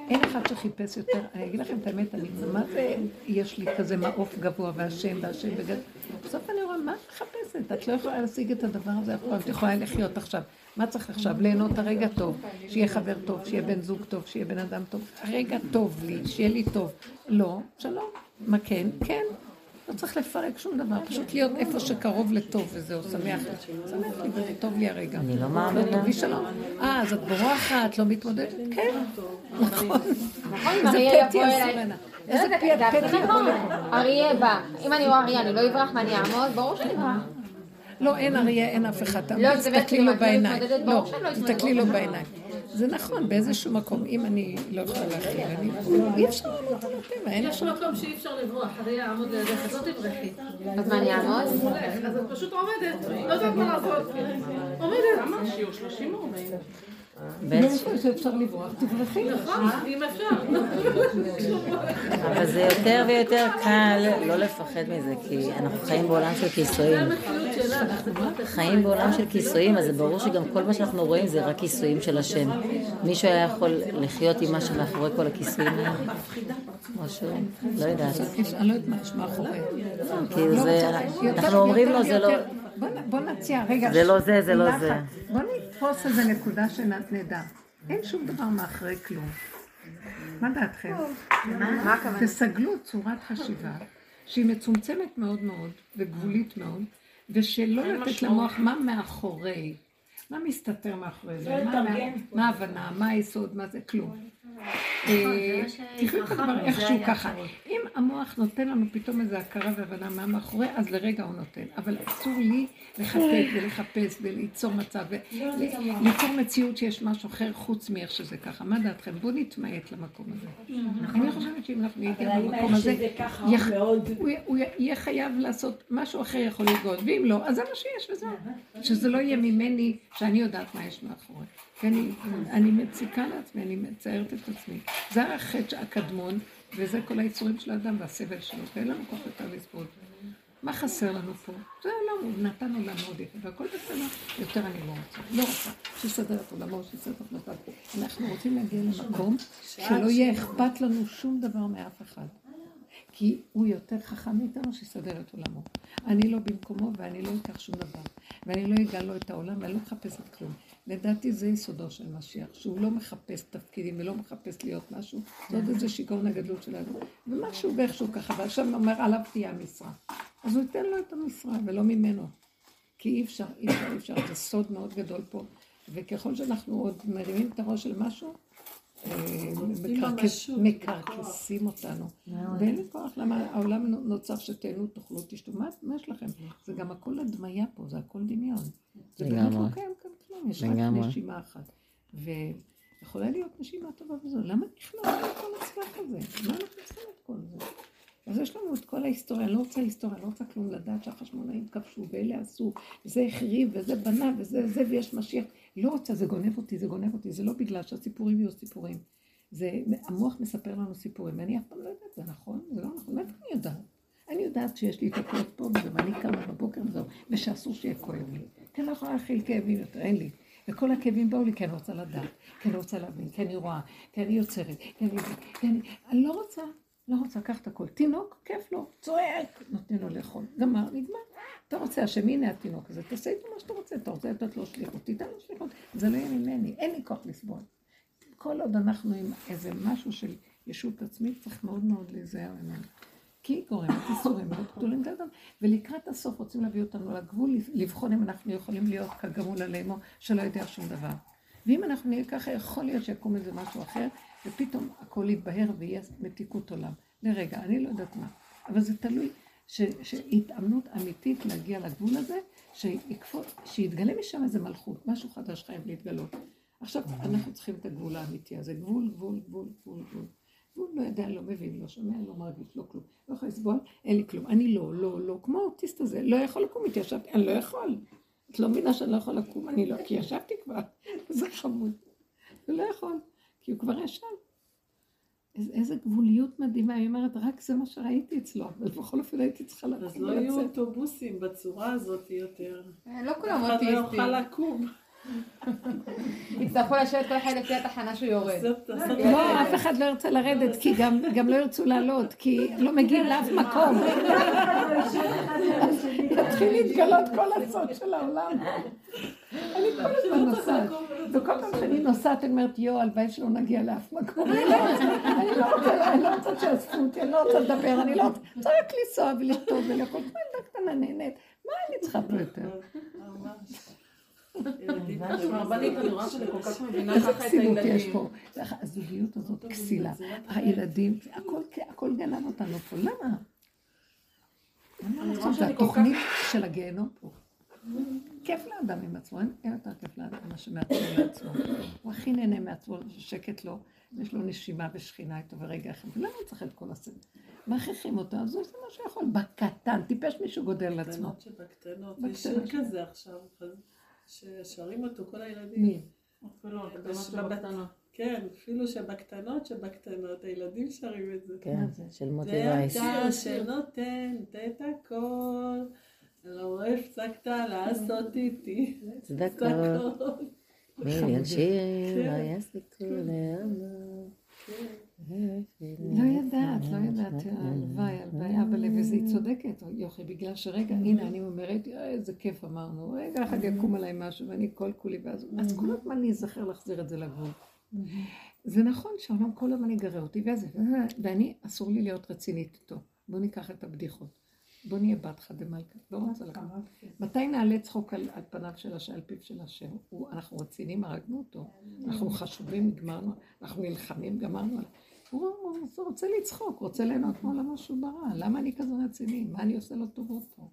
אין אחד שחיפש יותר, אני אגיד לכם את האמת, אני, מה זה, יש לי כזה מעוף גבוה והשם והשם וגדול. בסוף אני רואה, מה את מחפשת? את לא יכולה להשיג את הדבר הזה את יכולה לחיות עכשיו. מה צריך עכשיו? ליהנות הרגע טוב, שיהיה חבר טוב, שיהיה בן זוג טוב, שיהיה בן אדם טוב. הרגע טוב לי, שיהיה לי טוב. לא, שלום. מה כן? כן. לא צריך לפרק שום דבר, פשוט להיות איפה שקרוב לטוב וזהו, שמח לי. שמח לי וטוב לי הרגע. אני לא לא מאמינה. טוב לי שלום. אה, אז את בורחת, לא מתמודדת? כן. נכון. נכון, איזה פתי יבוא אליי. זה איזה זה- פי זה הכי הפתי נכון. יכול אריה בא. אם אני רואה אריה, אני לא אברח מה אני אעמוד? ברור שאני אברח. לא, אין אריה, אין אף אחד. לא, זה באמת תסתכלי לו כאילו, את לא בעיניים. לא, שאני לא. תסתכלי לו בעיניים. זה נכון, באיזשהו מקום, אם אני לא יכולה להכיל, אני... אי אפשר לעמוד על הטבע, אין יש מקום שאי אפשר לברוח, הרי יעמוד לידך, אז לא תברחי. אז מה אני אעמוד? אז את פשוט עומדת, לא יודעת מה לעשות. עומדת. כמה? שיעור 30 עומדים. באיפה שאפשר לברוח, תברחי. נכון, אם אפשר. אבל זה יותר ויותר קל לא לפחד מזה, כי אנחנו חיים בעולם של כיסויים. חיים בעולם של כיסויים, אז זה ברור שגם כל מה שאנחנו רואים זה רק כיסויים של השם. מישהו היה יכול לחיות עם מה שמאחורי כל הכיסויים האלה? משהו, לא יודעת. אני לא יודעת מה יש מאחורי. כאילו לא זה, אנחנו אומרים לו זה לא. בוא נציע, רגע. זה לא זה, זה לא זה. בוא נתפוס איזה נקודה שנדע. אין שום דבר מאחורי כלום. מה דעתכם? מה הכוונה? תסגלו צורת חשיבה שהיא מצומצמת מאוד מאוד וגבולית מאוד, ושלא לתת למוח מה מאחורי, מה מסתתר מאחורי זה, מה- מה- מה ההבנה, מה היסוד, מה זה, כלום. תחליט את הדבר איכשהו ככה. אם המוח נותן לנו פתאום איזו הכרה והבנה מה מאחורי, אז לרגע הוא נותן. אבל אסור לי לחטט ולחפש וליצור מצב, וליצור מציאות שיש משהו אחר חוץ מאיך שזה ככה. מה דעתכם? בואו נתמעט למקום הזה. אני חושבת שאם אנחנו האם במקום הזה. הוא יהיה חייב לעשות משהו אחר יכול לגאות, ואם לא, אז זה מה שיש וזהו. שזה לא יהיה ממני שאני יודעת מה יש מאחורי. כי אני, מציקה לעצמי, אני מציירת את עצמי. זה החטא הקדמון, וזה כל היצורים של האדם והסבל שלו, ואין לנו כוח יותר לסבול. מה חסר לנו פה? זה העולם, הוא נתן עולם מאוד יפה, והכל בסדר, יותר אני לא רוצה. לא רוצה. שיסדר את עולמו, שיסדר את החלטת. אנחנו רוצים להגיע למקום שלא יהיה אכפת לנו שום דבר מאף אחד. כי הוא יותר חכם מאיתנו שיסדר את עולמו. אני לא במקומו ואני לא אקח שום דבר. ואני לא אגע לו את העולם ואני לא מחפשת כלום. לדעתי זה יסודו של משיח, שהוא לא מחפש תפקידים ולא מחפש להיות משהו. זה עוד איזה שיגעון הגדלות שלנו. ומשהו ואיכשהו ככה, ועכשיו אומר עליו תהיה המשרה. אז הוא ייתן לו את המשרה ולא ממנו. כי אי אפשר, אי אפשר, אי אפשר. זה סוד מאוד גדול פה. וככל שאנחנו עוד מרימים את הראש של משהו, מקרקסים אותנו. ואין לי כוח, למה העולם נוצר שתהנו, תאכלו, תשתו, מה יש לכם? זה גם הכל הדמיה פה, זה הכל דמיון. זה באמת לא קיים כאן כלום, יש רק נשימה אחת. ויכולה להיות נשימה טובה וזו. למה נכנס לכל הצורך הזה? מה אנחנו צריכים את כל זה? אז יש לנו את כל ההיסטוריה, אני לא רוצה היסטוריה, אני לא רוצה כלום לדעת שהחשמונאים כבשו ואלה עשו, וזה החריב וזה בנה וזה זה ויש משיח. לא רוצה, זה גונב אותי, זה גונב אותי, זה לא בגלל שהסיפורים יהיו סיפורים. זה, המוח מספר לנו סיפורים, ואני אף פעם לא יודעת, זה נכון? זה לא נכון, מאיפה אני יודעת? אני יודעת שיש לי את הכאב פה ואני קמה בבוקר וזהו, ושאסור שיהיה כואב לי. כי אני לא יכולה להכיל כאבים יותר, אין לי. וכל הכאבים באו לי כי אני רוצה לדעת, כי אני רוצה להבין, כי אני רואה, כי אני יוצרת, כי אני... כי אני, אני לא רוצה, לא רוצה לקחת הכל. תינוק, כיף לו, צועק, נותנים לו לאכול. גמר, נגמר. אתה רוצה השם, הנה התינוק הזה, תעשה איתו מה שאתה רוצה, אתה רוצה לתת לו שליחות, תיתן לו שליחות. זה לא יהיה ממני, אין לי כוח לסבול. כל עוד אנחנו עם איזה משהו של ישות עצמית, צריך מאוד מאוד להיזהר ממנו. כי היא גורמת איסורים מאוד גדולים לאדם, ולקראת הסוף רוצים להביא אותנו לגבול, לבחון אם אנחנו יכולים להיות כגמול עלינו, שלא יודע שום דבר. ואם אנחנו נהיה ככה, יכול להיות שיקום איזה משהו אחר, ופתאום הכל יתבהר ויהיה מתיקות עולם. לרגע, אני לא יודעת מה. אבל זה תלוי שהתאמנות אמיתית להגיע לגבול הזה, שיתגלה משם איזה מלכות, משהו חדש חייב להתגלות. עכשיו אנחנו צריכים את הגבול האמיתי הזה, גבול, גבול, גבול, גבול, גבול. גבול לא יודע, לא מבין, לא שומע, לא מרגיש, לא כלום. לא יכול לסבול, אין לי כלום. אני לא, לא, לא, כמו האוטיסט הזה, לא יכול לקום, התיישבתי, אני לא יכול. את לא מבינה שאני לא יכול לקום, אני לא, כי ישבתי כבר, זה חמוד. הוא לא יכול, כי הוא כבר ישב. איזה גבוליות מדהימה, היא אומרת, רק זה מה שראיתי אצלו, אבל בכל אופן הייתי צריכה לקום ולצאת. אז לא יהיו אוטובוסים בצורה הזאת יותר. לא כולם אוטיסטים. אחד לא יוכל לקום. יצטרכו לשבת כל אחד לפי התחנה שהוא יורד. לא, אף אחד לא ירצה לרדת, כי גם לא ירצו לעלות, כי לא מגיעים לאף מקום. יתחיל להתגלות כל הסוד של העולם. אני כל הזמן נוסעת, וכל פעם שאני נוסעת אני אומרת, יואו, הלוואי שלא נגיע לאף מקום. אני לא רוצה, אני לא רוצה שיאספו אותי, אני לא רוצה לדבר, אני לא רוצה, רק לנסוע ולכתוב ולאכול, כל ילדה קטנה נהנית. מה אני צריכה פה יותר? איזה כסילות יש פה. הזוגיות הזאת כסילה. הילדים, הכל גנב אותנו פה. למה? זה התוכנית של הגיהנום פה. כיף לאדם עם עצמו, אין יותר כיף לאדם מה שמעצמו לעצמו. הוא הכי נהנה מעצמו, שקט לו, יש לו נשימה ושכינה איתו ורגע אחד. ולמה הוא צריך את כל הסדר? מכריחים אותו, אז הוא עושה מה שהוא יכול. בקטן, טיפש מישהו גודל לעצמו. בקטנות שבקטנות. יש שיר כזה עכשיו. ששרים אותו כל הילדים. מי? אפילו הקטנות שבקטנות. כן, אפילו שבקטנות שבקטנות, הילדים שרים את זה. כן, של מוטי וייס. זה אתה שנותנת את הכל, לא הפסקת לעשות איתי צדקות. מיליון שירים, לא יספיקו לעמוד. לא יודעת, לא יודעת, הלוואי, הלוואי, אבל היא צודקת, יוכי, בגלל שרגע, הנה, אני אומרת, איזה כיף אמרנו, רגע אחד יקום עליי משהו, ואני כל כולי, ואז כל הזמן אני אזכר להחזיר את זה לגבול. זה נכון שהעולם כל הזמן יגרה אותי, ואני, אסור לי להיות רצינית איתו. בואו ניקח את הבדיחות. בוא נהיה בת מלכה, לא רוצה לקחת. מתי נעלה צחוק על, על פניו של השם, על פיו של השם? הוא, אנחנו רציניים, הרגנו אותו. אנחנו חשובים, נגמרנו, אנחנו נלחמים, גמרנו. הוא, הוא רוצה לצחוק, רוצה ליהנות מעולם שהוא ברא. למה אני כזה רציני? מה אני עושה לו טובות פה?